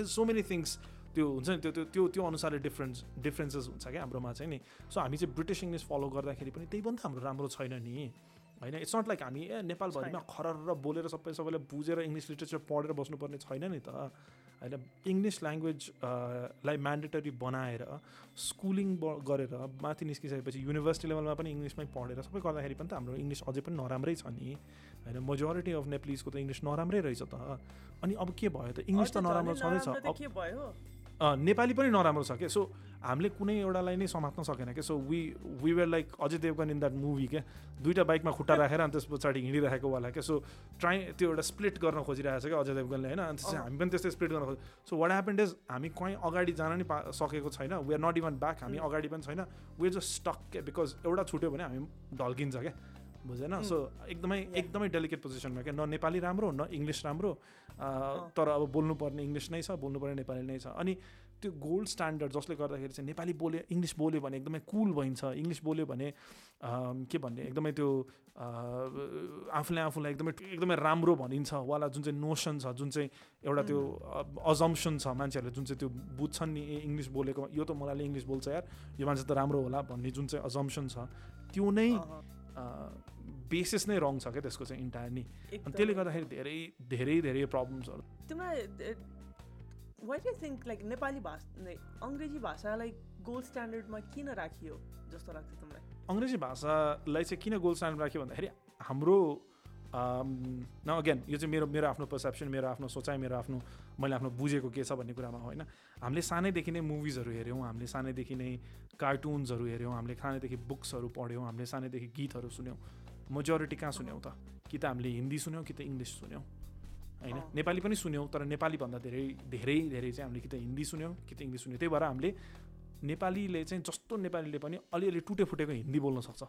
सो मेनी थिङ्स त्यो हुन्छ नि त्यो त्यो त्यो त्यो अनुसारले डिफ्रेन्स डिफ्रेन्सेस हुन्छ क्या हाम्रोमा चाहिँ नि। सो हामी चाहिँ ब्रिटिस इङ्ग्लिस फलो गर्दाखेरि पनि त्यही पनि त हाम्रो राम्रो छैन नि। होइन इट्स नट लाइक हामी ए नेपालभरिमा खरर बोलेर सबै सबैले बुझेर इङ्ग्लिस लिटरेचर पढेर बस्नुपर्ने छैन नि त। होइन इङ्ग्लिस ल्याङ्ग्वेज लाई म्यान्डेटरी बनाएर स्कुलिङ गरेर माथि निस्किसकेपछि युनिभर्सिटी लेभलमा पनि इङ्ग्लिसमै पढेर सबै गर्दाखेरि पनि त हाम्रो इङ्ग्लिस अझै पनि नराम्रै छ नि। होइन मेजोरिटी अफ नेप्लिजको त इङ्ग्लिस नराम्रै रहेछ त। अनि अब के भयो त? इङ्ग्लिस त नराम्रो छँदैछ। के भयो? नेपाली पनि नराम्रो छ क्या सो हामीले कुनै एउटालाई नै समात्न सकेन क्या so we we were like Ajay Devgan in that movie क्या दुइटा बाइकमा खुट्टा राखेर अनि त्यस पछाडि हिँडिरहेको वाला क्या सो ट्राई त्यो एउटा स्प्लिट गर्न खोजिरहेको छ क्या अजय देवगनले होइन? अनि त्यसपछि। हामी पनि त्यस्तै स्प्लिट गर्न खोज सो वाट ह्यापन्ड इज हामी कहीँ अगाडि जान नि पा सकेको छैन। We are not even back हामी. अगाडि पनि छैन। वी जस्ट स्टक क्या बिकज एउटा छुट्यो भने हामी ढल्किन्छ क्या बुझेन. सो एकदमै. एकदमै डेलिकेट पोजिसनमा क्या? न नेपाली राम्रो न इङ्ग्लिस राम्रो। तर अब बोल्नुपर्ने इङ्ग्लिस नै छ बोल्नुपर्ने नेपाली नै छ। अनि त्यो गोल्ड स्ट्यान्डर्ड जसले गर्दाखेरि चाहिँ नेपाली बोल्यो इङ्ग्लिस बोल्यो भने एकदमै कुल भइन्छ। इङ्ग्लिस बोल्यो भने के भन्ने? एकदमै त्यो आफूले आफूलाई एकदमै एकदमै राम्रो भनिन्छ। वाला जुन चाहिँ नोसन छ जुन चाहिँ एउटा त्यो अजम्सन छ मान्छेहरूले जुन चाहिँ त्यो बुझ्छन् नि ए इङ्ग्लिस बोलेको यो त मलाई इङ्ग्लिस बोल्छ यार। यो मान्छे त राम्रो होला भन्ने जुन चाहिँ अजम्सन छ त्यो नै बेसिस नै रङ छ क्या त्यसको चाहिँ इन्टायर नि अनि। त्यसले गर्दाखेरि धेरै धेरै धेरै प्रब्लम्सहरू तिमीलाई why do think like Nepali भाषा अङ्ग्रेजी भाषालाई गोल्ड स्ट्यान्डर्डमा किन राखियो जस्तो लाग्छ तिमीलाई? अङ्ग्रेजी भाषालाई चाहिँ किन गोल्ड स्ट्यान्डर्ड राख्यो भन्दाखेरि हाम्रो न अगेन यो चाहिँ मेरो मेरो आफ्नो पर्सेप्सन मेरो आफ्नो सोचाइ मेरो आफ्नो मैले आफ्नो बुझेको के छ भन्ने कुरामा होइन। हामीले सानैदेखि नै मुभिजहरू हेऱ्यौँ हामीले सानैदेखि नै कार्टुन्सहरू हेऱ्यौँ हामीले सानैदेखि बुक्सहरू पढ्यौँ हामीले सानैदेखि गीतहरू सुन्यौँ। मेजोरिटी कहाँ सुन्यौँ त? कि त हामीले हिन्दी सुन्यौँ कि त इङ्ग्लिस सुन्यौँ? होइन। नेपाली पनि सुन्यौँ तर नेपालीभन्दा धेरै धेरै धेरै चाहिँ हामीले कि त हिन्दी सुन्यौँ कि त इङ्ग्लिस सुन्यौँ। त्यही भएर हामीले नेपालीले चाहिँ जस्तो नेपालीले पनि अलिअलि टुटे फुटेको हिन्दी बोल्न सक्छ।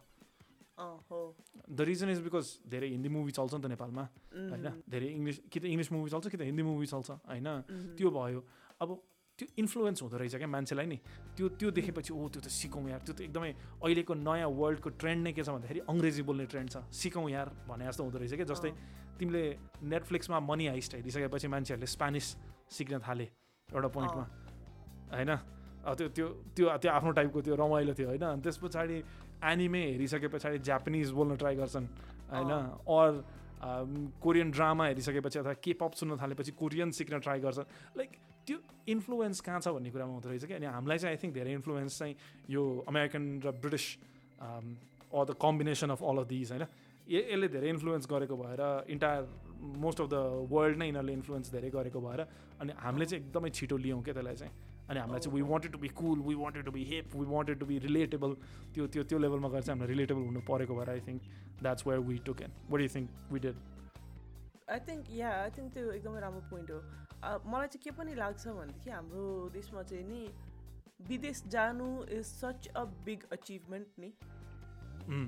द रिजन इज बिकज धेरै हिन्दी मुभी चल्छ नि त नेपालमा होइन? धेरै इङ्ग्लिस कि त इङ्ग्लिस मुभी चल्छ कि त हिन्दी मुभी चल्छ होइन? त्यो भयो। अब त्यो इन्फ्लुएन्स हुँदो रहेछ क्या मान्छेलाई नि? त्यो त्यो देखेपछि ओ त्यो त सिकौँ यार। त्यो त एकदमै अहिलेको नयाँ वर्ल्डको ट्रेन्ड नै के छ भन्दाखेरि अङ्ग्रेजी बोल्ने ट्रेन्ड छ। सिकौँ यार भने जस्तो हुँदो रहेछ क्या जस्तै तिमीले नेटफ्लिक्समा मनी हाइस्ट हेरिसकेपछि मान्छेहरूले स्पेनिस सिक्न थालेँ एउटा पोइन्टमा होइन? त्यो त्यो त्यो त्यो आफ्नो टाइपको त्यो रमाइलो थियो होइन? अनि त्यस पछाडि एनिमे हेरिसके पछाडि जापानिज बोल्न ट्राई गर्छन् होइन? अर कोरियन ड्रामा हेरिसकेपछि अथवा के पप सुन्न थालेपछि कोरियन सिक्न ट्राई गर्छन्। लाइक त्यो इन्फ्लुएन्स कहाँ छ भन्ने कुरामा हुँदो रहेछ कि अनि हामीलाई चाहिँ आई थिङ्क धेरै इन्फ्लुएन्स चाहिँ यो अमेरिकन र British or the combination of all of these होइन? यसले धेरै इन्फ्लुएन्स गरेको भएर entire most of the world नै यिनीहरूले इन्फ्लुएन्स धेरै गरेको भएर अनि हामीले चाहिँ एकदमै छिटो लियौँ क्या त्यसलाई चाहिँ। अनि हामीलाई चाहिँ we wanted to be cool we wanted to be hep we wanted to be relatable त्यो त्यो त्यो लेभलमा गएर चाहिँ हामीलाई रिलेटेबल हुनु परेको भएर I think that's where we took an what you think we did I think yeah I think त्यो एकदमै राम्रो पोइन्ट हो। मलाई चाहिँ के पनि लाग्छ भनेदेखि हाम्रो देशमा चाहिँ नि विदेश जानु is such a big achievement नि।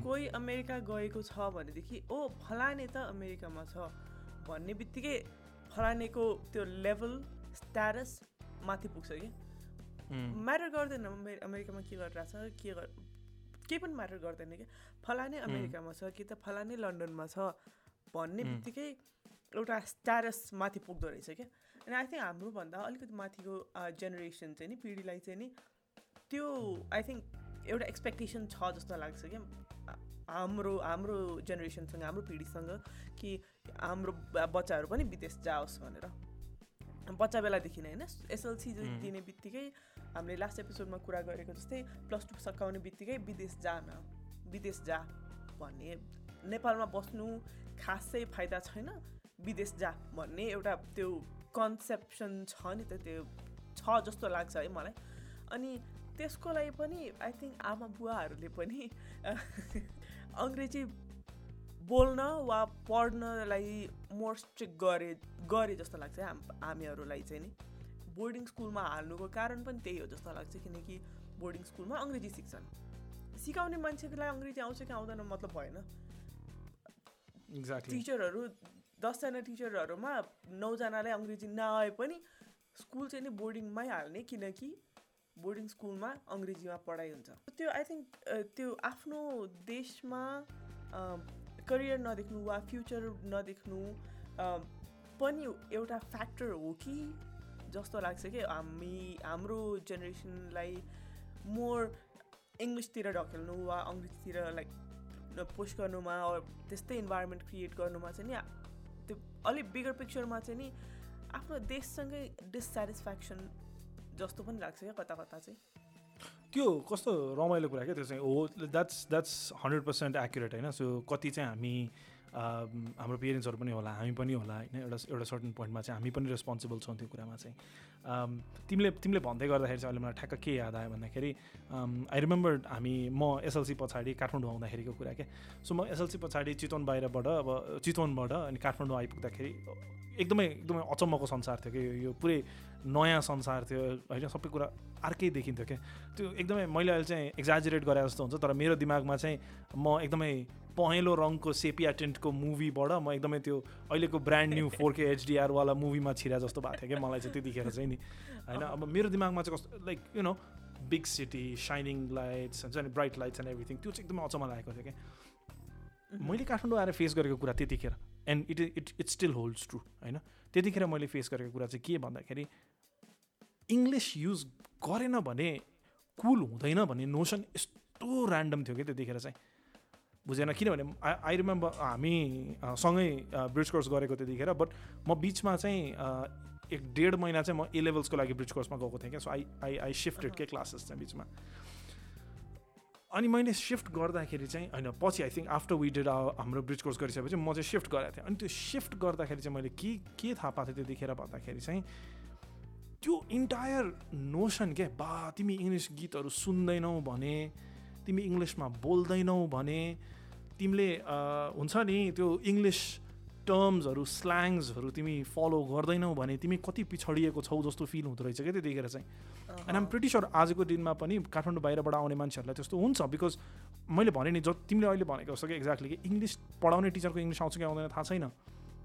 कोही अमेरिका गएको छ भनेदेखि ओ फलाने त अमेरिकामा छ। भन्ने बित्तिकै फलानेको त्यो लेभल स्ट्याटस माथि पुग्छ कि। म्याटर गर्दैन अमेरिकामा के गरिरहेछ के गर केही पनि म्याटर गर्दैन कि फलाने अमेरिकामा छ कि त फलाने लन्डनमा छ भन्ने बित्तिकै एउटा स्ट्याटस माथि पुग्दो रहेछ क्या। अनि आई थिङ्क हाम्रोभन्दा अलिकति माथिको जेनेरेसन चाहिँ नि पिँढीलाई चाहिँ नि त्यो आई थिङ्क एउटा एक्सपेक्टेसन छ जस्तो लाग्छ क्या। हाम्रो हाम्रो जेनेरेसनसँग हाम्रो पिँढीसँग कि हाम्रो बच्चाहरू पनि विदेश जाओस् भनेर। बच्चा बेलादेखि नै होइन? एसएलसी दिने बित्तिकै हामीले लास्ट एपिसोडमा कुरा गरेको जस्तै प्लस टू सकाउने बित्तिकै विदेश जान विदेश जा भन्ने। नेपालमा बस्नु खासै फाइदा छैन विदेश जा भन्ने एउटा त्यो कन्सेप्सन छ नि त त्यो छ जस्तो लाग्छ है मलाई। अनि त्यसको लागि पनि आई थिङ्क आमा बुवाहरूले पनि अङ्ग्रेजी बोल्न वा पढ्नलाई मोर स्ट्रिक्ट गरे गरे जस्तो लाग्छ हाम हामीहरूलाई चाहिँ नि। बोर्डिङ स्कुलमा हाल्नुको कारण पनि त्यही हो जस्तो लाग्छ किनकि बोर्डिङ स्कुलमा अङ्ग्रेजी सिक्छन्। सिकाउने मान्छेलाई अङ्ग्रेजी आउँछ कि आउँदैन मतलब भएन। टिचरहरू दसजना टिचरहरूमा नौजनालाई अङ्ग्रेजी नआए पनि स्कुल चाहिँ नि बोर्डिङमै हाल्ने किनकि बोर्डिङ स्कुलमा अङ्ग्रेजीमा पढाइ हुन्छ। त्यो आई थिङ्क त्यो आफ्नो देशमा करियर नदेख्नु वा फ्युचर नदेख्नु पनि एउटा फ्याक्टर हो कि जस्तो लाग्छ कि हामी हाम्रो जेनेरेसनलाई मोर इङ्ग्लिसतिर ढकेल्नु वा अङ्ग्रेजीतिर लाइक पुस गर्नुमा त्यस्तै इन्भाइरोमेन्ट क्रिएट गर्नुमा चाहिँ नि अलिक बिगर पिक्चरमा चाहिँ नि आफ्नो देशसँगै डिससेटिस्फ्याक्सन जस्तो पनि लाग्छ क्या कता कता चाहिँ। त्यो कस्तो रमाइलो कुरा क्या त्यो चाहिँ? हो that's that's hundred percent accurate होइन? सो कति चाहिँ हामी हाम्रो पेरेन्ट्सहरू पनि होला हामी पनि होला होइन? एउटा एउटा सर्टन पोइन्टमा चाहिँ हामी पनि रेस्पोन्सिबल छौँ त्यो कुरामा चाहिँ। तिमीले तिमीले भन्दै गर्दाखेरि चाहिँ अहिले मलाई ठ्याक्क के याद आयो भन्दाखेरि आई रिमेम्बर हामी म एसएलसी पछाडि काठमाडौँ आउँदाखेरिको कुरा क्या सो म एसएलसी पछाडि चितवन बाहिरबाट अब चितवनबाट अनि काठमाडौँ आइपुग्दाखेरि एकदमै एकदमै अचम्मको संसार थियो कि यो पुरै नयाँ संसार थियो। होइन सबै कुरा अर्कै देखिन्थ्यो क्या त्यो एकदमै मैले अहिले चाहिँ एक्जाजुरेट गरे जस्तो हुन्छ तर मेरो दिमागमा चाहिँ म एकदमै पहेँलो रङको सेपिया टेन्टको मुभीबाट म एकदमै त्यो अहिलेको ब्रान्ड न्यू फोर के एचडिआरवाला मुभीमा छिरा जस्तो भएको थियो क्या मलाई चाहिँ त्यतिखेर चाहिँ नि। होइन अब मेरो दिमागमा चाहिँ कस्तो like you know big city shining lights हुन्छ नि ब्राइट लाइट्स एन्ड एभ्रिथिङ त्यो चाहिँ एकदमै अचम्म लागेको थियो क्या मैले काठमाडौँ आएर फेस गरेको कुरा त्यतिखेर। And it it it still holds true होइन? त्यतिखेर मैले फेस गरेको कुरा चाहिँ के भन्दाखेरि इङ्ग्लिस युज गरेन भने कुल हुँदैन भन्ने नोसन यस्तो ऱ्यान्डम थियो कि त्यतिखेर चाहिँ। बुझेन किनभने आई आई रिमेम्बर हामी सँगै ब्रिज कोर्स गरेको त्यतिखेर बट म बिचमा चाहिँ एक डेढ महिना चाहिँ म ए लेभल्सको लागि ब्रिज कोर्समा गएको थिएँ क्या so I I I shifted के क्लासेस चाहिँ बिचमा। अनि मैले सिफ्ट गर्दाखेरि चाहिँ होइन पछि I think after we did हाम्रो ब्रिज कोर्स गरिसकेपछि म चाहिँ सिफ्ट गरेको थिएँ। अनि त्यो सिफ्ट गर्दाखेरि चाहिँ मैले के के थाहा पाएको थिएँ त्यतिखेर भन्दाखेरि चाहिँ त्यो इन्टायर नोसन क्या बा तिमी इङ्ग्लिस गीतहरू सुन्दैनौ भने तिमी इङ्ग्लिसमा बोल्दैनौ भने तिमीले हुन्छ नि त्यो इङ्ग्लिस टर्म्सहरू स्ल्याङ्सहरू तिमी फलो गर्दैनौ भने तिमी कति पिछडिएको छौ जस्तो फिल हुँदो रहेछ क्या त्यतिखेर चाहिँ। एन्ड आम प्रिटी स्योर आजको दिनमा पनि काठमाडौँ बाहिरबाट आउने मान्छेहरूलाई त्यस्तो हुन्छ बिकज मैले भने नि ज तिमीले अहिले भनेको जस्तो कि एक्ज्याक्टली कि इङ्ग्लिस पढाउने टिचरको इङ्ग्लिस आउँछ कि आउँदैन थाहा छैन।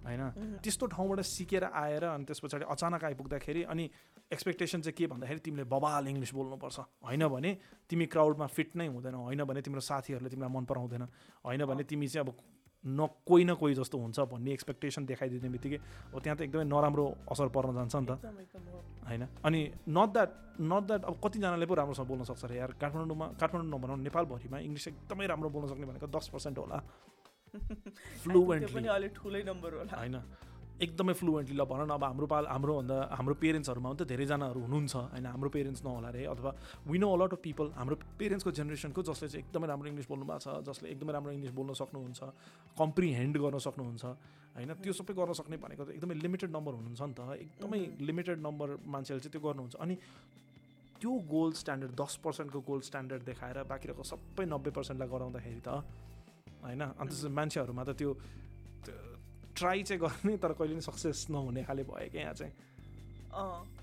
होइन? त्यस्तो ठाउँबाट सिकेर आएर अनि त्यस पछाडि अचानक आइपुग्दाखेरि अनि एक्सपेक्टेसन चाहिँ के भन्दाखेरि तिमीले बबाल इङ्ग्लिस बोल्नुपर्छ। होइन भने तिमी क्राउडमा फिट नै हुँदैनौ। होइन भने तिम्रो साथीहरूले तिमीलाई मन पराउँदैन होइन भने तिमी चाहिँ अब न कोही न कोही जस्तो हुन्छ भन्ने एक्सपेक्टेसन देखाइदिने बित्तिकै अब त्यहाँ त एकदमै नराम्रो असर पर्न जान्छ नि त। होइन? अनि नट द्याट नट द्याट अब कतिजनाले पो राम्रोसँग बोल्न सक्छ अरे यार? काठमाडौँमा काठमाडौँ नभनौँ नेपालभरिमा इङ्ग्लिस एकदमै राम्रो बोल्न सक्ने भनेको दस पर्सेन्ट होला। होला। होइन? एकदमै फ्लुएन्टली ल भन न अब हाम्रो पाल हाम्रोभन्दा हाम्रो पेरेन्ट्सहरूमा पनि त धेरैजनाहरू हुनुहुन्छ होइन? हाम्रो पेरेन्ट्स नहोला अरे अथवा we know a lot of people हाम्रो पेरेन्ट्सको जेनेरेसनको जसले चाहिँ एकदमै राम्रो इङ्ग्लिस बोल्नु भएको छ जसले एकदमै राम्रो इङ्ग्लिस बोल्न सक्नुहुन्छ कम्प्रिहेन्ड गर्न सक्नुहुन्छ होइन? त्यो सबै गर्न सक्ने भनेको त एकदमै लिमिटेड नम्बर हुनुहुन्छ नि त एकदमै लिमिटेड नम्बर मान्छेहरूले चाहिँ त्यो गर्नुहुन्छ। अनि त्यो गोल्ड स्ट्यान्डर्ड दस पर्सेन्टको गोल्ड स्ट्यान्डर्ड देखाएर बाँकी रहेको सबै नब्बे पर्सेन्टलाई गराउँदाखेरि त होइन? अन्त मान्छेहरूमा त त्यो ट्राई चाहिँ गर्ने तर कहिले पनि सक्सेस नहुने खाले भयो क्या यहाँ चाहिँ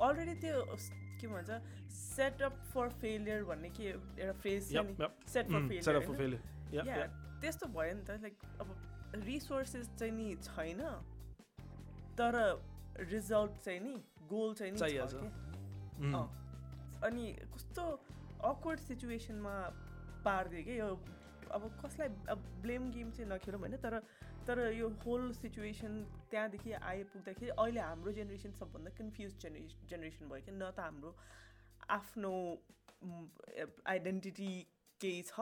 अलरेडी त्यो के भन्छ सेटअप फर फेलियर भन्ने के एउटा फ्रेज. Set for failure. त्यस्तो भयो नि त लाइक अब रिसोर्सेस चाहिँ नि छैन तर रिजल्ट चाहिँ नि गोल चाहिँ नि। Mm. अनि कस्तो अक्वर्ड सिचुएसनमा पारिदियो कि यो अब कसलाई अब ब्लेम गेम चाहिँ नखेलौँ होइन तर तर यो होल सिचुएसन त्यहाँदेखि आइपुग्दाखेरि अहिले हाम्रो जेनेरेसन सबभन्दा कन्फ्युज जेनेरेसन जेनेरेसन भयो कि न त हाम्रो आफ्नो आइडेन्टिटी केही छ।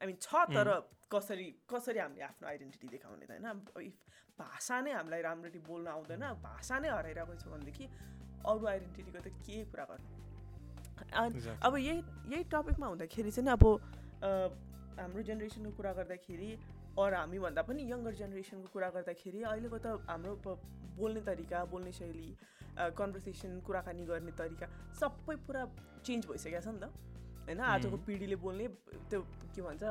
आई मिन छ तर कसरी कसरी हामीले आफ्नो आइडेन्टिटी देखाउने त होइन? इफ भाषा नै हामीलाई राम्ररी बोल्न आउँदैन भाषा नै हराइरहेको छ भनेदेखि अरू आइडेन्टिटीको त के कुरा गर्नु. अब यही यही टपिकमा हुँदाखेरि चाहिँ अब हाम्रो जेनेरेसनको कुरा गर्दाखेरि अरू हामीभन्दा पनि यङ्गर जेनेरेसनको कुरा गर्दाखेरि अहिलेको त हाम्रो बोल्ने तरिका बोल्ने शैली कन्भर्सेसन कुराकानी गर्ने तरिका सबै पुरा चेन्ज भइसकेको छ नि त। होइन आजको पिँढीले बोल्ने त्यो के भन्छ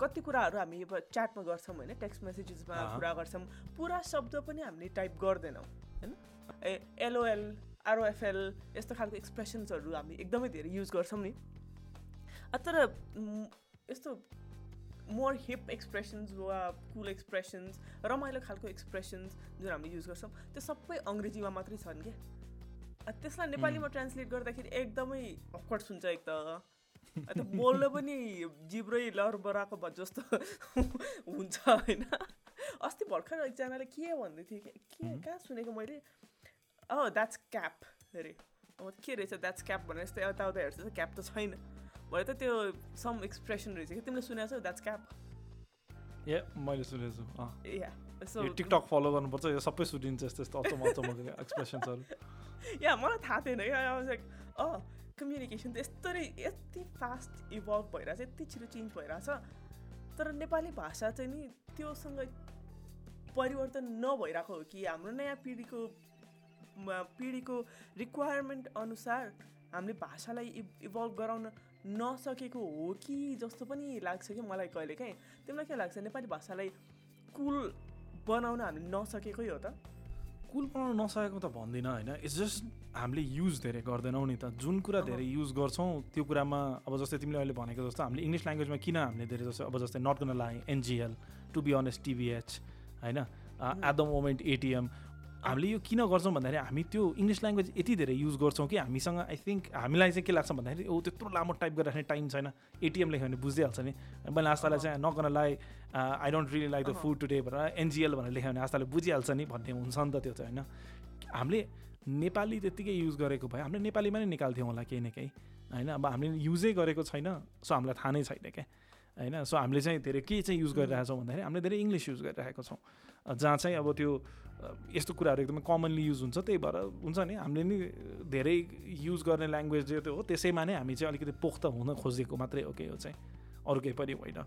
कति कुराहरू हामी अब च्याटमा गर्छौँ होइन टेक्स्ट मेसेजेसमा। कुरा गर्छौँ पुरा शब्द पनि हामीले टाइप गर्दैनौँ होइन? ए एलओएल आरओएफएल यस्तो खालको एक्सप्रेसन्सहरू हामी एकदमै धेरै युज गर्छौँ नि। तर यस्तो मोर हिप एक्सप्रेसन्स वा कुल एक्सप्रेसन्स रमाइलो खालको एक्सप्रेसन्स जुन हामीले युज गर्छौँ त्यो सबै अङ्ग्रेजीमा मात्रै छन् क्या। त्यसलाई नेपालीमा ट्रान्सलेट गर्दाखेरि एकदमै अक्वर्ड सुन्छ एक त। अ, त्यो बोल्न पनि जिब्रै लरबराको जस्तो हुन्छ होइन। अस्ति भर्खर एकजनाले के भन्दै थियो कि के कहाँ सुनेको मैले? अँ द्याट्स क्याप अरे। अब के रहेछ द्याट्स क्याप भनेर यस्तो यताउता हेर्छ क्याप त छैन। भरे त त्यो सम एक्सप्रेसन रहेछ कि तिमीले सुनेको छौ द्याट्स क्याप ए मैले सुनेको छु या सो टिकटक फलो गर्नुपर्छ यो सबै सुनिन्छ यस्तो यस्तो अचम्म अचम्मको एक्सप्रेसन्सहरू या मलाई थाहा थिएन क्या लाइक अँ कम्युनिकेसन त यस्तरी यति फास्ट इभल्भ भइरहेछ यति छिटो चेन्ज भइरहेछ तर नेपाली भाषा चाहिँ नि त्योसँग परिवर्तन नभइरहेको हो कि हाम्रो नयाँ पिँढीको पिँढीको रिक्वायरमेन्ट अनुसार हामीले भाषालाई इभ इभल्भ गराउन नसकेको हो कि जस्तो पनि लाग्छ कि मलाई कहिले काहीँ तिमीलाई के लाग्छ? नेपाली भाषालाई कुल बनाउन हामीले नसकेकै हो त? कुल बनाउन नसकेको त भन्दिनँ होइन? इट्स जस्ट हामीले युज धेरै गर्दैनौँ नि त। जुन कुरा धेरै युज गर्छौँ त्यो कुरामा अब जस्तै तिमीले अहिले भनेको जस्तो हामीले इङ्ग्लिस ल्याङ्ग्वेजमा किन हामीले धेरै जस्तो अब जस्तै not gonna lie NGL to be honest TBH होइन? एट द मोमेन्ट एटिएम हामीले यो किन गर्छौँ भन्दाखेरि हामी त्यो इङ्ग्लिस ल्याङ्ग्वेज यति धेरै युज गर्छौँ कि हामीसँग आई थिङ्क हामीलाई चाहिँ के लाग्छ भन्दाखेरि ओ त्यत्रो लामो टाइप गरिराख्ने टाइम छैन। एटिएम लेख्यो भने बुझिहाल्छ नि। मैले आस्तालाई चाहिँ not gonna lie I don't really like the food today भनेर एनजिएल भनेर लेख्यो भने आस्ताले बुझिहाल्छ नि भन्ने हुन्छ नि त त्यो चाहिँ होइन? हामीले नेपाली त्यत्तिकै युज गरेको भए हामीले नेपालीमा नै निकाल्थ्यौँ होला केही न केही होइन? अब हामीले युजै गरेको छैन सो हामीलाई थाहा नै छैन क्या होइन? सो हामीले चाहिँ धेरै के चाहिँ युज गरिरहेको छौँ भन्दाखेरि हामीले धेरै इङ्ग्लिस युज गरिरहेको छौँ। जहाँ चाहिँ अब त्यो यस्तो कुराहरू एकदमै कमनली युज हुन्छ त्यही भएर हुन्छ नि हामीले नि धेरै युज गर्ने ल्याङ्ग्वेज जो त्यो हो त्यसैमा नै हामी चाहिँ अलिकति पोख्त हुन खोजेको मात्रै हो कि यो चाहिँ। अरू केही पनि होइन।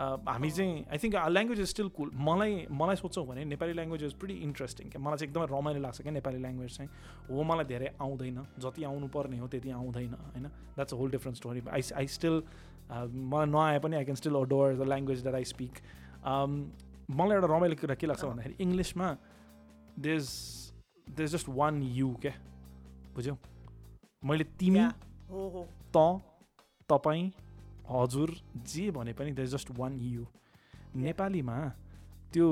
हामी चाहिँ I think language is still cool मलाई मलाई सोध्छौँ भने Nepali language is pretty interesting क्या। मलाई चाहिँ एकदमै रमाइलो लाग्छ क्या नेपाली ल्याङ्ग्वेज चाहिँ। हो मलाई धेरै आउँदैन। जति आउनु पर्ने हो त्यति आउँदैन होइन। That's a whole different story I I still मलाई नआए पनि I can still adore the language that I speak मलाई एउटा रमाइलो कुरा के लाग्छ भन्दाखेरि इङ्ग्लिसमा देज देज जस्ट वान यु क्या? बुझ्यौ? मैले तिमी त तपाईँ हजुर जे भने पनि द जस्ट वान यु नेपालीमा त्यो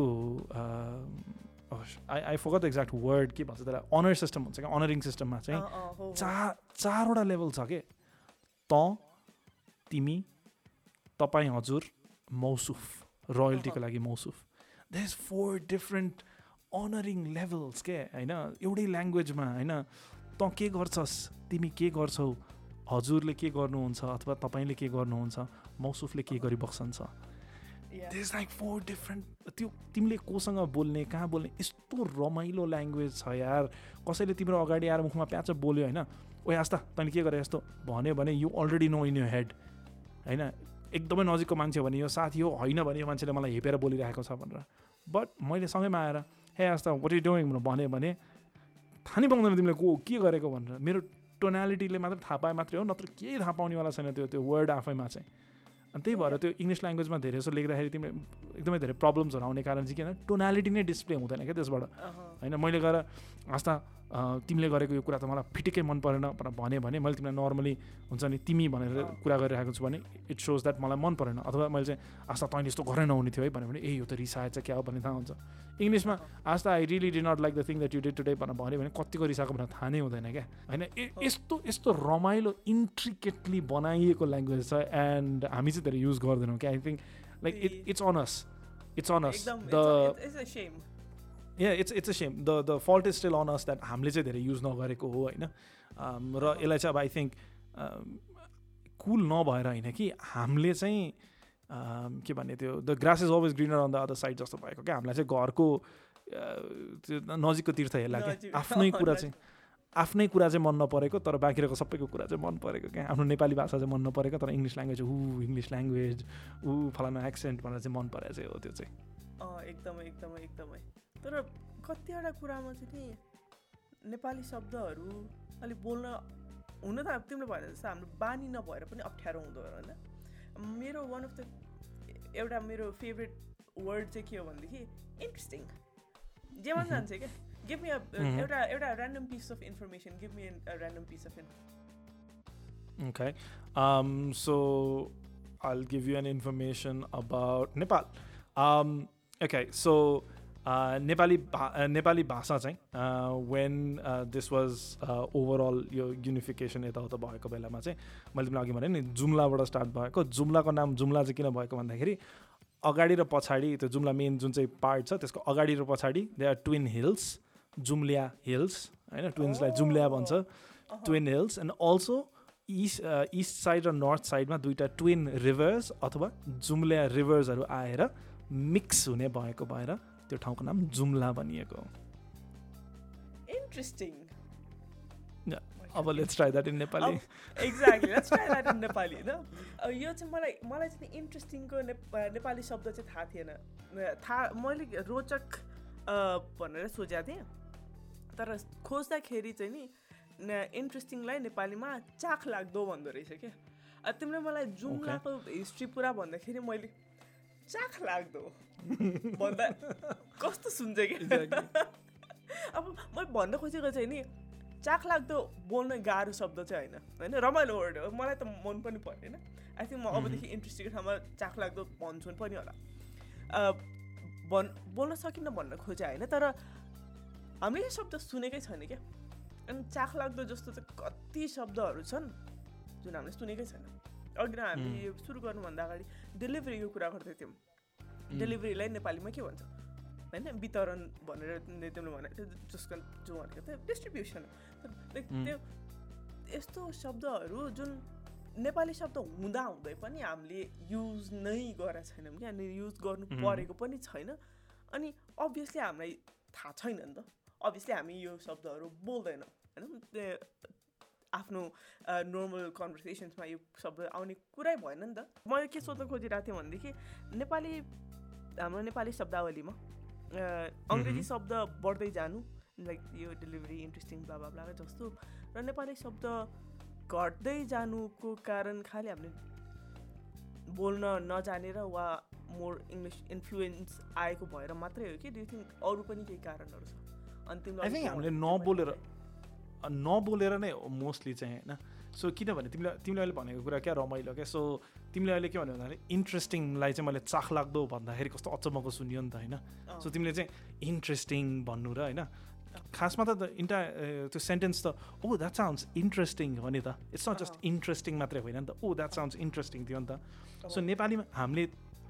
I I forgot exact word के भन्छ त्यसलाई अनर सिस्टम हुन्छ क्या? अनरिङ सिस्टममा चाहिँ। चार चारवटा लेभल छ के? त तिमी तपाईँ हजुर मौसुफ। रोयल्टीको लागि मौसुफ। The is four different honouring levels के होइन एउटै ल्याङ्ग्वेजमा होइन तँ के गर्छस्? तिमी के गर्छौ? हजुरले के गर्नुहुन्छ अथवा तपाईँले के गर्नुहुन्छ? मौसुफले के गरिबस्छन्छ Yeah. Is like four different त्यो तिमीले कोसँग बोल्ने कहाँ बोल्ने यस्तो रमाइलो ल्याङ्ग्वेज छ यार। कसैले तिम्रो अगाडि आएर मुखमा प्याच बोल्यो होइन ओ आस्ता तैँले के गरे यस्तो? भन्यो भने you already know in you head होइन एकदमै नजिकको मान्छे हो भने यो साथी हो होइन भने यो मान्छेले मलाई हेपेर बोलिरहेको छ भनेर। बट मैले सँगैमा आएर हे आस्ता वाट यु डुइङ भनेर भन्यो भने थाहा नै पाउँदैन तिमीले को के गरेको? भनेर। मेरो टोनालिटीले मात्र थाहा पाए मात्रै हो नत्र केही थाहा पाउनेवाला छैन त्यो त्यो वर्ड आफैमा चाहिँ। अनि त्यही भएर त्यो इङ्ग्लिस ल्याङ्ग्वेजमा धेरै जस्तो लेख्दाखेरि तिमीले एकदमै धेरै प्रब्लम्सहरू आउने कारण चाहिँ किन टोनालिटी नै डिस्प्ले हुँदैन क्या त्यसबाट. होइन मैले गएर आस्था तिमीले गरेको यो कुरा त मलाई फिटिकै मन परेन भनेर भने भने मैले तिमीलाई नर्मली हुन्छ नि तिमी भनेर। कुरा गरिरहेको छु भने इट सोज द्याट मलाई मन परेन। अथवा मैले चाहिँ आस्था तैँले यस्तो गरेन हुने थियो है भन्यो भने ए यो त रिसाएछ क्या हो भन्ने थाहा हुन्छ। इङ्ग्लिसमा Aastha I really did not like the thing that you did today भनेर भन्यो भने कतिको रिसाएको भनेर थाहा नै हुँदैन क्या। होइन यस्तो यस्तो रमाइलो इन्ट्रिकेटली बनाइएको ल्याङ्ग्वेज छ एन्ड हामी चाहिँ धेरै युज गर्दैनौँ क्या। I think like it it's on us it's on us the. Yeah it's it's a same the the fault is still on us that हामीले चाहिँ धेरै युज नगरेको हो होइन र यसलाई चाहिँ अब आई थिङ्क कुल नभएर होइन कि हामीले चाहिँ के भन्ने त्यो the grass is always greener on the other side जस्तो भएको क्या हामीलाई चाहिँ घरको त्यो नजिकको तीर्थ हेर्ला क्या आफ्नै कुरा। चाहिँ आफ्नै कुरा चाहिँ मन नपरेको तर बाँकीको सबैको कुरा चाहिँ मन परेको क्या आफ्नो नेपाली भाषा चाहिँ मन नपरेको तर इङ्ग्लिस ल्याङ्ग्वेज ऊ इङ्ग्लिस ल्याङ्ग्वेज ऊ फलानु एक्सेन्ट भनेर चाहिँ मन परेको चाहिँ हो त्यो चाहिँ एकदमै एकदमै एकदमै तर कतिवटा कुरामा चाहिँ नि नेपाली शब्दहरू अलिक बोल्न हुन त अब तिमीले भने जस्तो हाम्रो बानी नभएर पनि अप्ठ्यारो हुँदो होइन मेरो वान अफ द एउटा मेरो फेभरेट वर्ड चाहिँ के हो भनेदेखि इन्ट्रेस्टिङ जेमा जान्छ क्या गिभ मी. एउटा एउटा random piece of information give me random piece of. Um, so I'll give you an information about Nepal. Um, okay, so Nepali भा- नेपाली भाषा चाहिँ वेन दिस वाज ओभरअल यो युनिफिकेसन यताउता भएको बेलामा चाहिँ मैले तिमीलाई अघि भने नि जुम्लाबाट स्टार्ट भएको। जुम्लाको नाम जुम्ला चाहिँ किन भएको भन्दाखेरि अगाडि र पछाडि त्यो जुम्ला मेन जुन चाहिँ पार्ट छ त्यसको अगाडि र पछाडि they are twin hills Jumliya hills होइन? ट्विन्सलाई जुम्लिया भन्छ। Twin hills and also east east side र नर्थ साइडमा दुईवटा ट्विन रिभर्स अथवा जुम्लिया रिभर्सहरू आएर मिक्स हुने भएको भएर त्यो ठाउँको नाम जुम्ला भनिएको हो। इन्ट्रेस्टिङ अब let's try that in Nepali exactly let's try that in Nepali होइन? यो चाहिँ मलाई मलाई चाहिँ इन्ट्रेस्टिङको नेप नेपाली शब्द चाहिँ थाहा थिएन। थाहा मैले रोचक भनेर सोचेको थिएँ। तर खोज्दाखेरि चाहिँ नि इन्ट्रेस्टिङलाई नेपालीमा चाख लाग्दो भन्दो रहेछ क्या तिमीले मलाई जुम्लाको हिस्ट्री पुरा भन्दाखेरि मैले चाख लाग्दो भन्दा कस्तो सुन्छ कि अब मैले भन्न खोजेको चाहिँ नि चाख लाग्दो बोल्न गाह्रो शब्द चाहिँ होइन होइन रमाइलो वर्ड हो मलाई त मन पनि परेन आई थिङ्क म अबदेखि इन्ट्रेस्टिङको ठाउँमा चाख लाग्दो भन्छु पनि होला भन् बोल्न सकिनँ भन्न खोजे होइन तर हामीले यो शब्द सुनेकै छैन क्या अनि चाख लाग्दो जस्तो चाहिँ कति शब्दहरू छन् जुन हामीले सुनेकै छैन अघि हामी सुरु गर्नुभन्दा अगाडि डेलिभरीको कुरा गर्दै थियौँ। डेलिभरीलाई नेपालीमा के भन्छ? होइन वितरण भनेर तिमीले तिमीले भने जसको जो भनेको थियो डिस्ट्रिब्युसन Mm. त्यो यस्तो शब्दहरू जुन नेपाली शब्द हुँदा हुँदै पनि हामीले युज नै गरेका छैनौँ कि अनि युज गर्नु. परेको पनि छैन। अनि अभियसली हामीलाई थाहा छैन नि त। अभियसली हामी यो शब्दहरू बोल्दैनौँ। होइन आफ्नो नर्मल कन्भर्सेसन्समा यो शब्द आउने कुरै भएन नि त मैले के सोध्न खोजिरहेको थिएँ भनेदेखि नेपाली हाम्रो नेपाली शब्दावलीमा अङ्ग्रेजी. शब्द बढ्दै जानु लाइक यो डेलिभरी इन्ट्रेस्टिङ ब्ला जस्तो र नेपाली शब्द घट्दै जानुको कारण खालि हामीले बोल्न नजानेर वा मोर इङ्ग्लिस इन्फ्लुएन्स आएको भएर मात्रै हो कि डु थिङ्क अरू पनि केही कारणहरू छ अनि तिमीलाई हामीले? नबोलेर नबोलेर नै हो मोस्टली चाहिँ होइन? सो किनभने तिमीले तिमीले अहिले भनेको कुरा क्या रमाइलो क्या? सो तिमीले अहिले के भन्यो भन्दाखेरि इन्ट्रेस्टिङलाई चाहिँ मैले चाख लाग्दो भन्दाखेरि कस्तो अचम्मको सुनियो नि त होइन? सो तिमीले चाहिँ इन्ट्रेस्टिङ भन्नु र होइन? खासमा त इन्टा त्यो सेन्टेन्स त ओ द्याट साउन्ड्स इन्ट्रेस्टिङ हो नि त। It's not just. इन्ट्रेस्टिङ मात्रै होइन नि त। ओ द्याट साउन्ड्स इन्ट्रेस्टिङ थियो नि त। सो नेपालीमा हामीले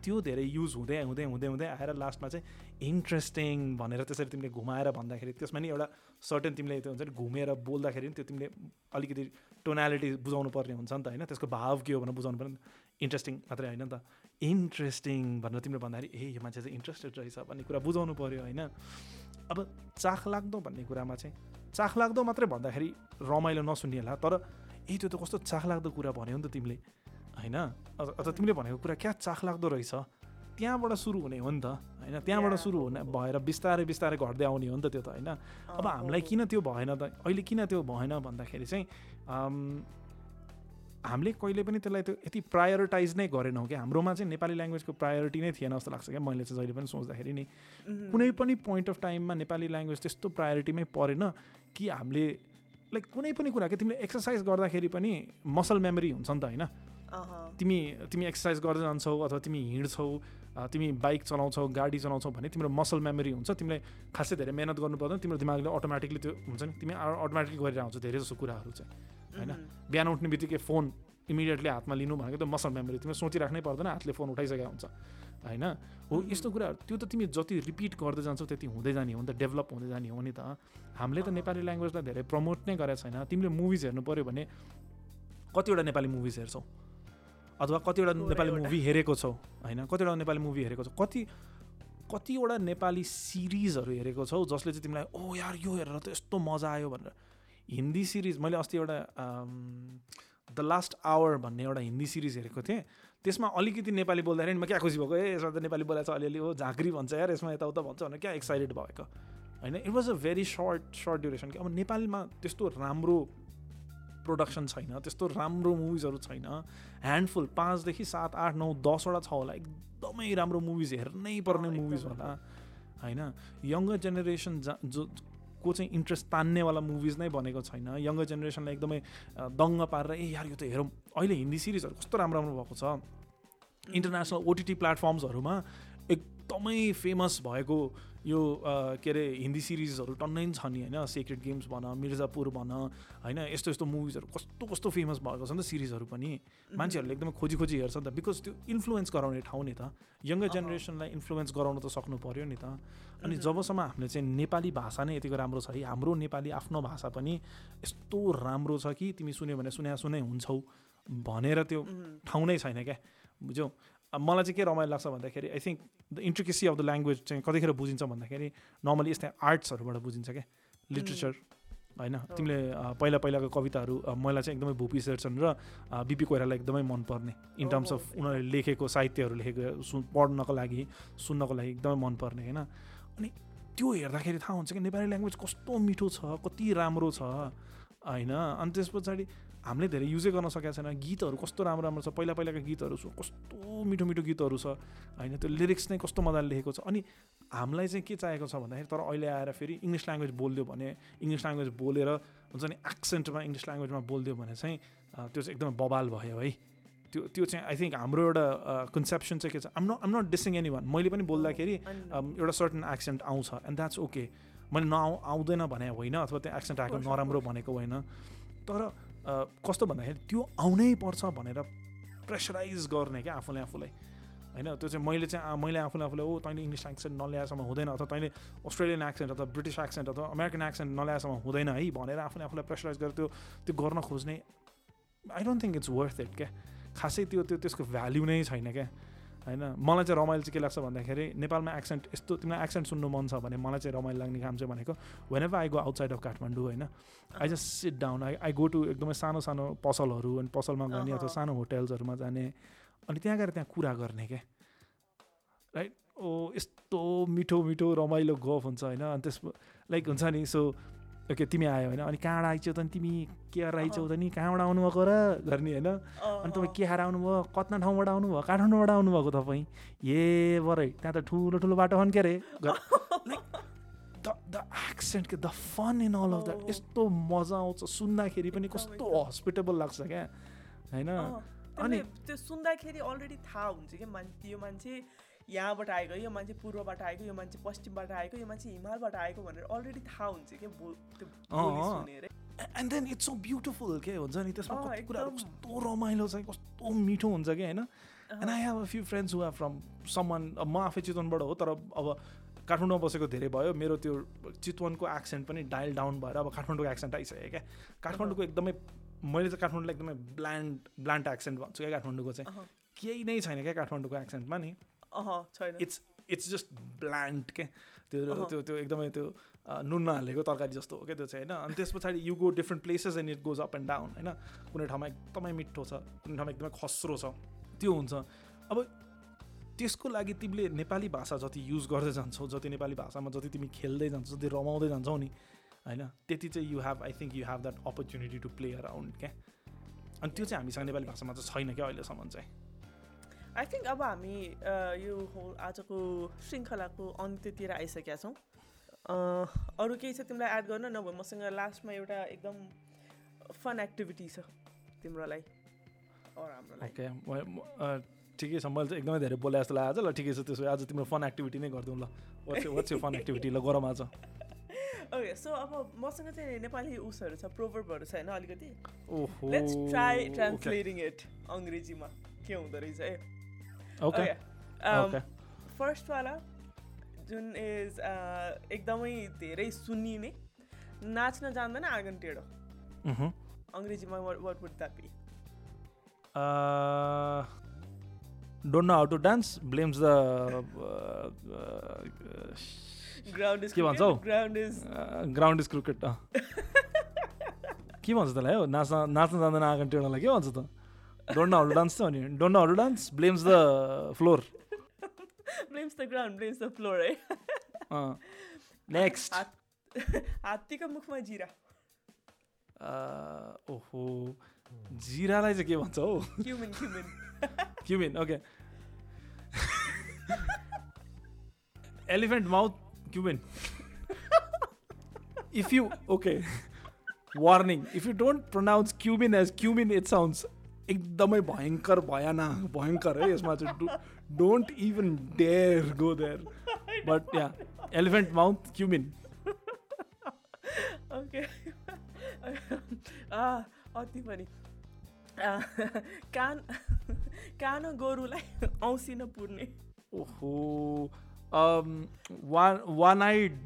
त्यो धेरै युज हुँदै हुँदै हुँदै हुँदै आएर लास्टमा चाहिँ इन्ट्रेस्टिङ भनेर त्यसरी तिमीले घुमाएर भन्दाखेरि त्यसमा नि एउटा सर्टेन तिमीले त्यो हुन्छ नि घुमेर बोल्दाखेरि त्यो तिमीले अलिकति टोनालिटी बुझाउनु पर्ने हुन्छ नि त होइन? त्यसको भाव के हो भनेर बुझाउनु पर्ने इन्ट्रेस्टिङ मात्रै होइन नि त। इन्ट्रेस्टिङ भनेर तिमीले भन्दाखेरि ए यो मान्छे चाहिँ इन्ट्रेस्टेड रहेछ भन्ने कुरा बुझाउनु पऱ्यो होइन। अब चाख लाग्दो भन्ने कुरामा चाहिँ चाख लाग्दो मात्रै भन्दाखेरि रमाइलो नसुनिएला तर ए त्यो त कस्तो चाख लाग्दो कुरा भन्यो नि त तिमीले। होइन? अथवा तिमीले भनेको कुरा क्या चाख लाग्दो रहेछ? त्यहाँबाट सुरु हुने हो नि त होइन? त्यहाँबाट सुरु हुने भएर बिस्तारै बिस्तारै घट्दै आउने हो नि त त्यो त होइन? अब हामीलाई किन त्यो भएन त? अहिले किन त्यो भएन भन्दाखेरि चाहिँ हामीले कहिले पनि त्यसलाई त्यो यति प्रायोरिटाइज नै गरेनौँ कि हाम्रोमा चाहिँ नेपाली ल्याङ्ग्वेजको प्रायोरिटी नै थिएन जस्तो लाग्छ क्या मैले चाहिँ जहिले पनि सोच्दाखेरि नि। कुनै पनि पोइन्ट अफ टाइममा नेपाली ल्याङ्ग्वेज त्यस्तो प्रायोरिटीमै परेन कि हामीले लाइक कुनै पनि कुरा कि तिमीले एक्सर्साइज गर्दाखेरि पनि मसल मेमोरी हुन्छ नि त होइन? तिमी तिमी एक्सर्साइज गर्दै जान्छौ अथवा तिमी हिँड्छौ तिमी बाइक चलाउँछौ गाडी चलाउँछौ भने तिम्रो मसल मेमोरी हुन्छ तिमीले खासै धेरै मिहिनेत गर्नु पर्दैन तिम्रो दिमागले अटोमेटिकली त्यो हुन्छ नि तिमी अटोमेटिकली गरेर आउँछ धेरै जस्तो कुराहरू चाहिँ होइन? बिहान उठ्ने बित्तिकै फोन इमिडिएटली हातमा लिनु भनेको त मसल मेमोरी तिमीले सोचिराख्नै पर्दैन हातले फोन उठाइसकेको हुन्छ होइन? हो यस्तो कुराहरू त्यो त तिमी जति रिपिट गर्दै जान्छौ त्यति हुँदै जाने हो नि त डेभलप हुँदै जाने हो नि त। हामीले त नेपाली ल्याङ्ग्वेजलाई धेरै प्रमोट नै गरेको छैन। तिमीले मुभिज हेर्नु पऱ्यो भने कतिवटा नेपाली मुभिज हेर्छौ? अथवा कतिवटा नेपाली मुभी हेरेको छौ होइन? कतिवटा नेपाली मुभी हेरेको छौ। कति कतिवटा नेपाली सिरिजहरू हेरेको छौ जसले चाहिँ तिमीलाई ओ यार यो हेरेर त यस्तो मजा आयो भनेर। हिन्दी सिरिज मैले अस्ति एउटा द लास्ट आवर भन्ने एउटा हिन्दी सिरिज हेरेको थिएँ। त्यसमा अलिकति नेपाली बोल्दाखेरि म क्या खुसी भएको ए यसमा त नेपाली बोलाएको छ अलिअलि हो झाँक्री भन्छ यार यसमा यताउता भन्छ भनेर क्या एक्साइटेड भएको। होइन? It was a very short short duration कि अब नेपालमा त्यस्तो राम्रो प्रोडक्सन छैन त्यस्तो राम्रो मुभिजहरू छैन। ह्यान्डफुल पाँचदेखि सात आठ नौ दसवटा छ होला। एकदमै राम्रो मुभिज हेर्नै पर्ने मुभिज होला। होइन? यङ्गर जेनेरेसन जा जो को चाहिँ इन्ट्रेस्ट तान्नेवाला मुभिज नै बनेको छैन। यङ्गर जेनेरेसनलाई एकदमै दङ्ग पारेर ए यार यो त हेरौँ। अहिले हिन्दी सिरिजहरू कस्तो राम्रो राम्रो भएको छ? इन्टरनेसनल ओटिटी प्लेटफर्म्सहरूमा एकदमै फेमस भएको यो के अरे हिन्दी सिरिजहरू टन्नै छ नि होइन? सिक्रेट गेम्स भन मिर्जापुर भन होइन? यस्तो यस्तो मुभिजहरू कस्तो कस्तो फेमस भएको छ नि त सिरिजहरू पनि। मान्छेहरूले एकदमै खोजी खोजी हेर्छ नि त बिकज त्यो इन्फ्लुएन्स गराउने ठाउँ नि त। यङ्गर जेनेरेसनलाई इन्फ्लुएन्स गराउन त सक्नु पऱ्यो नि त। अनि जबसम्म हामीले चाहिँ नेपाली भाषा नै यतिको राम्रो छ है? हाम्रो नेपाली आफ्नो भाषा पनि यस्तो राम्रो छ कि तिमी सुन्यो भने सुने सुनै हुन्छौ भनेर त्यो ठाउँ नै छैन क्या? बुझ्यौ? मलाई चाहिँ के रमाइलो लाग्छ भन्दाखेरि I think the intricacy of the language चाहिँ कतिखेर बुझिन्छ भन्दाखेरि नर्मली यस्तै आर्ट्सहरूबाट बुझिन्छ क्या लिट्रेचर होइन? तिमीले पहिला पहिलाको कविताहरू मलाई चाहिँ एकदमै भूपी शेरछन् र बिपी कोइरालाई एकदमै मनपर्ने इन टर्म्स अफ उनीहरूले लेखेको साहित्यहरू लेखेको सु पढ्नको लागि सुन्नको लागि एकदमै मनपर्ने होइन? अनि त्यो हेर्दाखेरि थाहा हुन्छ कि नेपाली ल्याङ्ग्वेज कस्तो मिठो छ कति राम्रो छ होइन? अनि त्यस पछाडि हामीले धेरै युजै गर्न सकेका छैन। गीतहरू कस्तो राम्रो राम्रो छ पहिला पहिलाका गीतहरू कस्तो मिठो मिठो गीतहरू छ होइन त्यो लिरिक्स नै कस्तो मजाले लेखेको छ। अनि हामीलाई चाहिँ के चाहिएको छ भन्दाखेरि तर अहिले आएर फेरि इङ्ग्लिस ल्याङ्ग्वेज बोलिदियो भने इङ्ग्लिस ल्याङ्ग्वेज बोलेर हुन्छ नि एक्सेन्टमा इङ्ग्लिस ल्याङ्ग्वेजमा बोलिदियो भने चाहिँ त्यो चाहिँ एकदमै बबाल भयो है। त्यो त्यो चाहिँ आई थिङ्क हाम्रो एउटा कन्सेप्सन चाहिँ के छ I'm not I'm not dissing anyone मैले पनि बोल्दाखेरि एउटा सर्टन एक्सेन्ट आउँछ एन्ड द्याट्स ओके मैले नआउ आउँदैन भने होइन अथवा त्यो एक्सेन्ट आएको नराम्रो भनेको होइन। तर कस्तो भन्दाखेरि त्यो आउनै पर्छ भनेर प्रेसराइज गर्ने क्या आफूले आफूलाई। होइन त्यो चाहिँ मैले चाहिँ मैले आफूले आफूलाई ओ तैँले इङ्ग्लिस एक्सेन्ट नल्याएसम्म हुँदैन अथवा तैँले अस्ट्रेलियन एक्सेन्ट अथवा ब्रिटिस एक्सेन्ट अथवा अमेरिकन एक्सेन्ट नल्याएसम्म हुँदैन है भनेर आफूले आफूलाई प्रेसराइज गरेर त्यो त्यो गर्न खोज्ने। I don't think it's worth it क्या। खासै त्यो त्यो त्यसको भ्याल्यु नै छैन क्या। होइन? मलाई चाहिँ रमाइलो चाहिँ के लाग्छ भन्दाखेरि नेपालमा एक्सेन्ट यस्तो तिमीलाई एक्सेन्ट सुन्नु मन छ भने मलाई चाहिँ रमाइलो लाग्ने काम चाहिँ भनेको whenever I go outside of Kathmandu होइन? I just sit down I I go to एकदमै सानो सानो पसलहरू अनि पसलमा जाने अथवा सानो होटेल्सहरूमा जाने अनि त्यहाँ गएर त्यहाँ कुरा गर्ने क्या राइट ओ यस्तो मिठो मिठो रमाइलो गफ हुन्छ होइन? अनि त्यस लाइक हुन्छ नि सो ओके तिमी आयो होइन? अनि कहाँबाट आइछौ त तिमी? के गरेर आइछौ त नि? कहाँबाट आउनुभएको र? गर्ने होइन? अनि तपाईँ के खाएर आउनुभयो? कतना ठाउँबाट आउनुभयो? काठमाडौँबाट आउनुभएको तपाईँ? ए बरै त्यहाँ त ठुलो ठुलो बाटो छन् के अरे द द एक्सेन्ट के the fun in all of that यस्तो मजा आउँछ। सुन्दाखेरि पनि कस्तो हस्पिटेबल लाग्छ क्या? होइन? अनि त्यो सुन्दाखेरि अलरेडी थाहा हुन्छ कि मान्छे यो मान्छे यहाँबाट आएको यो मान्छे पूर्वबाट आएको यो मान्छे पश्चिमबाट आएको यो मान्छे हिमालबाट आएको भनेर अलरेडी थाहा हुन्छ क्या त्यो and then it's so beautiful के हुन्छ नि त्यसमा कति कुराहरू। कस्तो रमाइलो छ कस्तो मिठो हुन्छ कि होइन? And I have a few friends who are from some म आफै चितवनबाट हो तर अब काठमाडौँमा बसेको धेरै भयो मेरो त्यो चितवनको एक्सेन्ट पनि डायल डाउन भएर अब काठमाडौँको एक्सेन्ट आइसक्यो क्या। काठमाडौँको एकदमै मैले चाहिँ काठमाडौँलाई एकदमै ब्ल्यान्ड ब्ल्यान्ड एक्सेन्ट भन्छु क्या काठमाडौँको चाहिँ। केही नै छैन क्या काठमाडौँको एक्सेन्टमा नि। छैन। इट्स इट्स जस्ट ब्ल्यान्ड के त्यो। त्यो त्यो एकदमै त्यो नुन नहालेको तरकारी जस्तो हो क्या त्यो चाहिँ होइन? अनि त्यस पछाडि you go different places and it goes up and down होइन? कुनै ठाउँमा एकदमै मिठो छ कुनै ठाउँमा एकदमै खस्रो छ त्यो हुन्छ। अब त्यसको लागि तिमीले नेपाली भाषा जति युज गर्दै जान्छौ जति नेपाली भाषामा जति तिमी खेल्दै जान्छौ जति रमाउँदै जान्छौ नि होइन? त्यति चाहिँ you have I think you have that opportunity to play around क्या अनि त्यो चाहिँ हामीसँग नेपाली भाषामा चाहिँ छैन क्या अहिलेसम्म चाहिँ। आई थिङ्क अब हामी यो होल आजको श्रृङ्खलाको अन्त्यतिर आइसकेका छौँ। अरू केही छ तिमीलाई एड गर्न? नभए मसँग लास्टमा एउटा एकदम फन एक्टिभिटी छ तिम्रो लागि अर हाम्रो लागि ओके म- म- अ, ठिकै छ। मैले चाहिँ एकदमै धेरै बोले जस्तो लाग्यो ल ठिकै छ त्यसो भए आज तिम्रो फन एक्टिभिटी नै गरिदिउँ। ल वाट्स वाट्स यो फन एक्टिभिटी ल गरौँ आज। ओके सो अब मसँग चाहिँ नेपाली उसहरू छ प्रोभर्बहरू छ होइन अलिकति? ओहो लेट्स ट्राई ट्रान्सलेटिङ इट अङ्ग्रेजीमा। के हुँदो रहेछ है ओके फर्स्टवाला जुन इज एकदमै धेरै सुनिने नाच्न जान्दैन आँगन टेढो अङ्ग्रेजीमा what would that be don't know how to dance blames the ground is के भन्छ हौ? Ground is ground is crooked के भन्छ त्यसलाई हौ नाच्न नाच्न जान्दैन आँगन टेढोलाई के भन्छ त don't know how to dance त अनि don't know how to dance blames the floor blames the ground blames the floor है नेक्स्ट हात्तीको मुखमा जिरा ओहो जिरालाई चाहिँ के भन्छ हौ cumin cumin cumin okay elephant mouth cumin if you okay warning if you don't pronounce cumin as cumin it sounds एकदमै भयङ्कर भयानक भयङ्कर है यसमा चाहिँ don't even dare go there but yeah elephant mouth cumin okay अति पनि। आ, कान कानो गोरुलाई औँसी नपुर्ने ओहो। One one eyed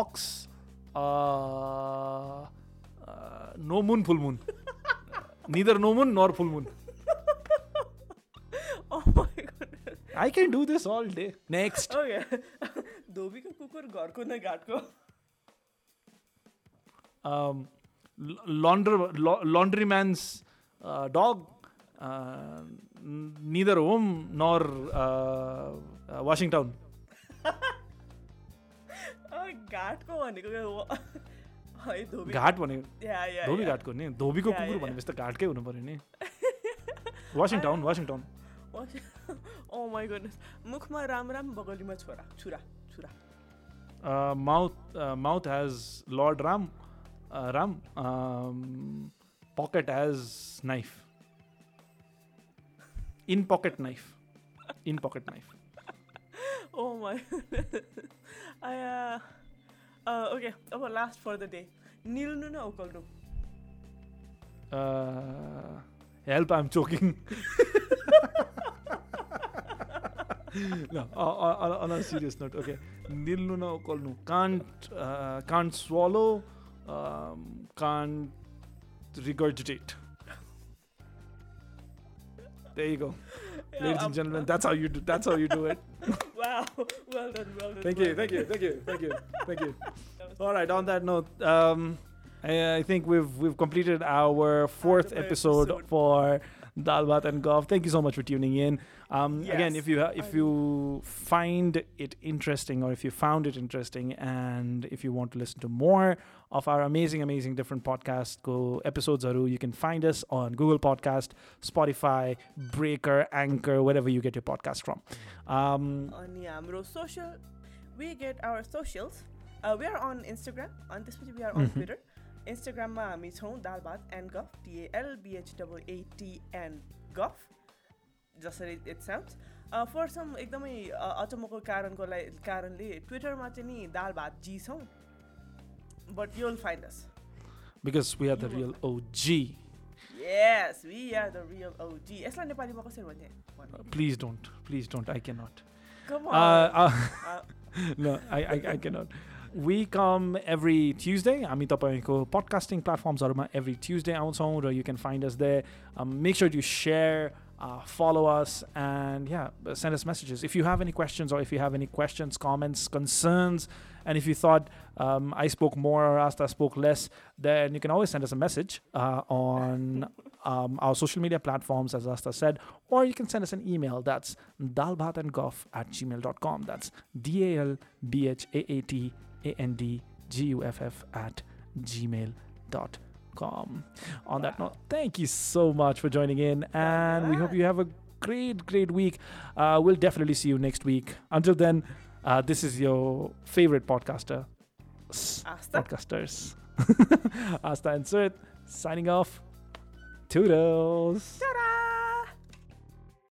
ox no moon full moon Neither no moon nor full moon Oh my goodness. I can do this all day next Okay. धोबीको कुकुर घरको न घाटको launder laundry man's dog neither home nor Washington अँ, घाटको भनेको क्या हो। है धोबी घाट भनेको घाट भनेको धोबी घाटको नि धोबीको कुकुर भनेपछि त घाटकै हुनु पऱ्यो नि Washington Washington oh my goodness मुखमा राम राम बगलीमा छोरा छुरा छुरा। Mouth mouth has lord Ram Ram pocket has knife in pocket knife in pocket knife oh my आया ओके अब लास्ट फर द डे निल्नु न उकाल्नु Uh, a serious note. Okay, nilnu na ukolnu. Can't uh, can't swallow. Um, can't regurgitate. There you go. Ladies and gentlemen, that's how you do. That's how you do it. wow well done well done Thank well you, thank you, thank you, thank you, thank you. All right. On that note, um, I, I think we've we've completed our fourth episode, episode. for Dalbat and Golf. Thank you so much for tuning in. Um, yes. Again, if you if you find it interesting, or if you found it interesting, and if you want to listen to more of our amazing, amazing different podcasts, go episodes aru. You can find us on Google Podcast, Spotify, Breaker, Anchor, wherever you get your podcast from. Um, on Yamro um, social, we get our socials. Uh, we are on Instagram. On this page, we are on mm-hmm. Twitter. Instagram uh, ma hami dalbat and guf t a l b h a t जसरी इट साउन्ड्स फर सम एकदमै अचम्मको कारणको लागि कारणले ट्विटरमा चाहिँ नि दाल भात जी छौँ but you'll find us because we are the real OG. Yes, we are the real OG. यसलाई नेपालीमा कसरी भन्थे. Come Uh, on. uh, Uh, no, I, I, I cannot. We come every Tuesday. हामी तपाईँको podcasting प्लेटफर्म्सहरूमा every Tuesday आउँछौँ र you can find us there. Um, make sure you share, uh, follow us, and yeah, send us messages. If you have any questions or if you have any questions, comments, concerns, and if you thought um, I spoke more or Asta spoke less, then you can always send us a message uh, on um, our social media platforms, as Asta said, or you can send us an email. That's dalbhatandguff at gmail.com. That's D A L B H A A T A N D G U F F at gmail.com. On that note, thank you so much for joining in, and we hope you have a great, great week. Uh, we'll definitely see you next week. Until then, uh, this is your favorite podcaster, Asta. podcasters, Asta and Surit, signing off. Toodles. Ta-da!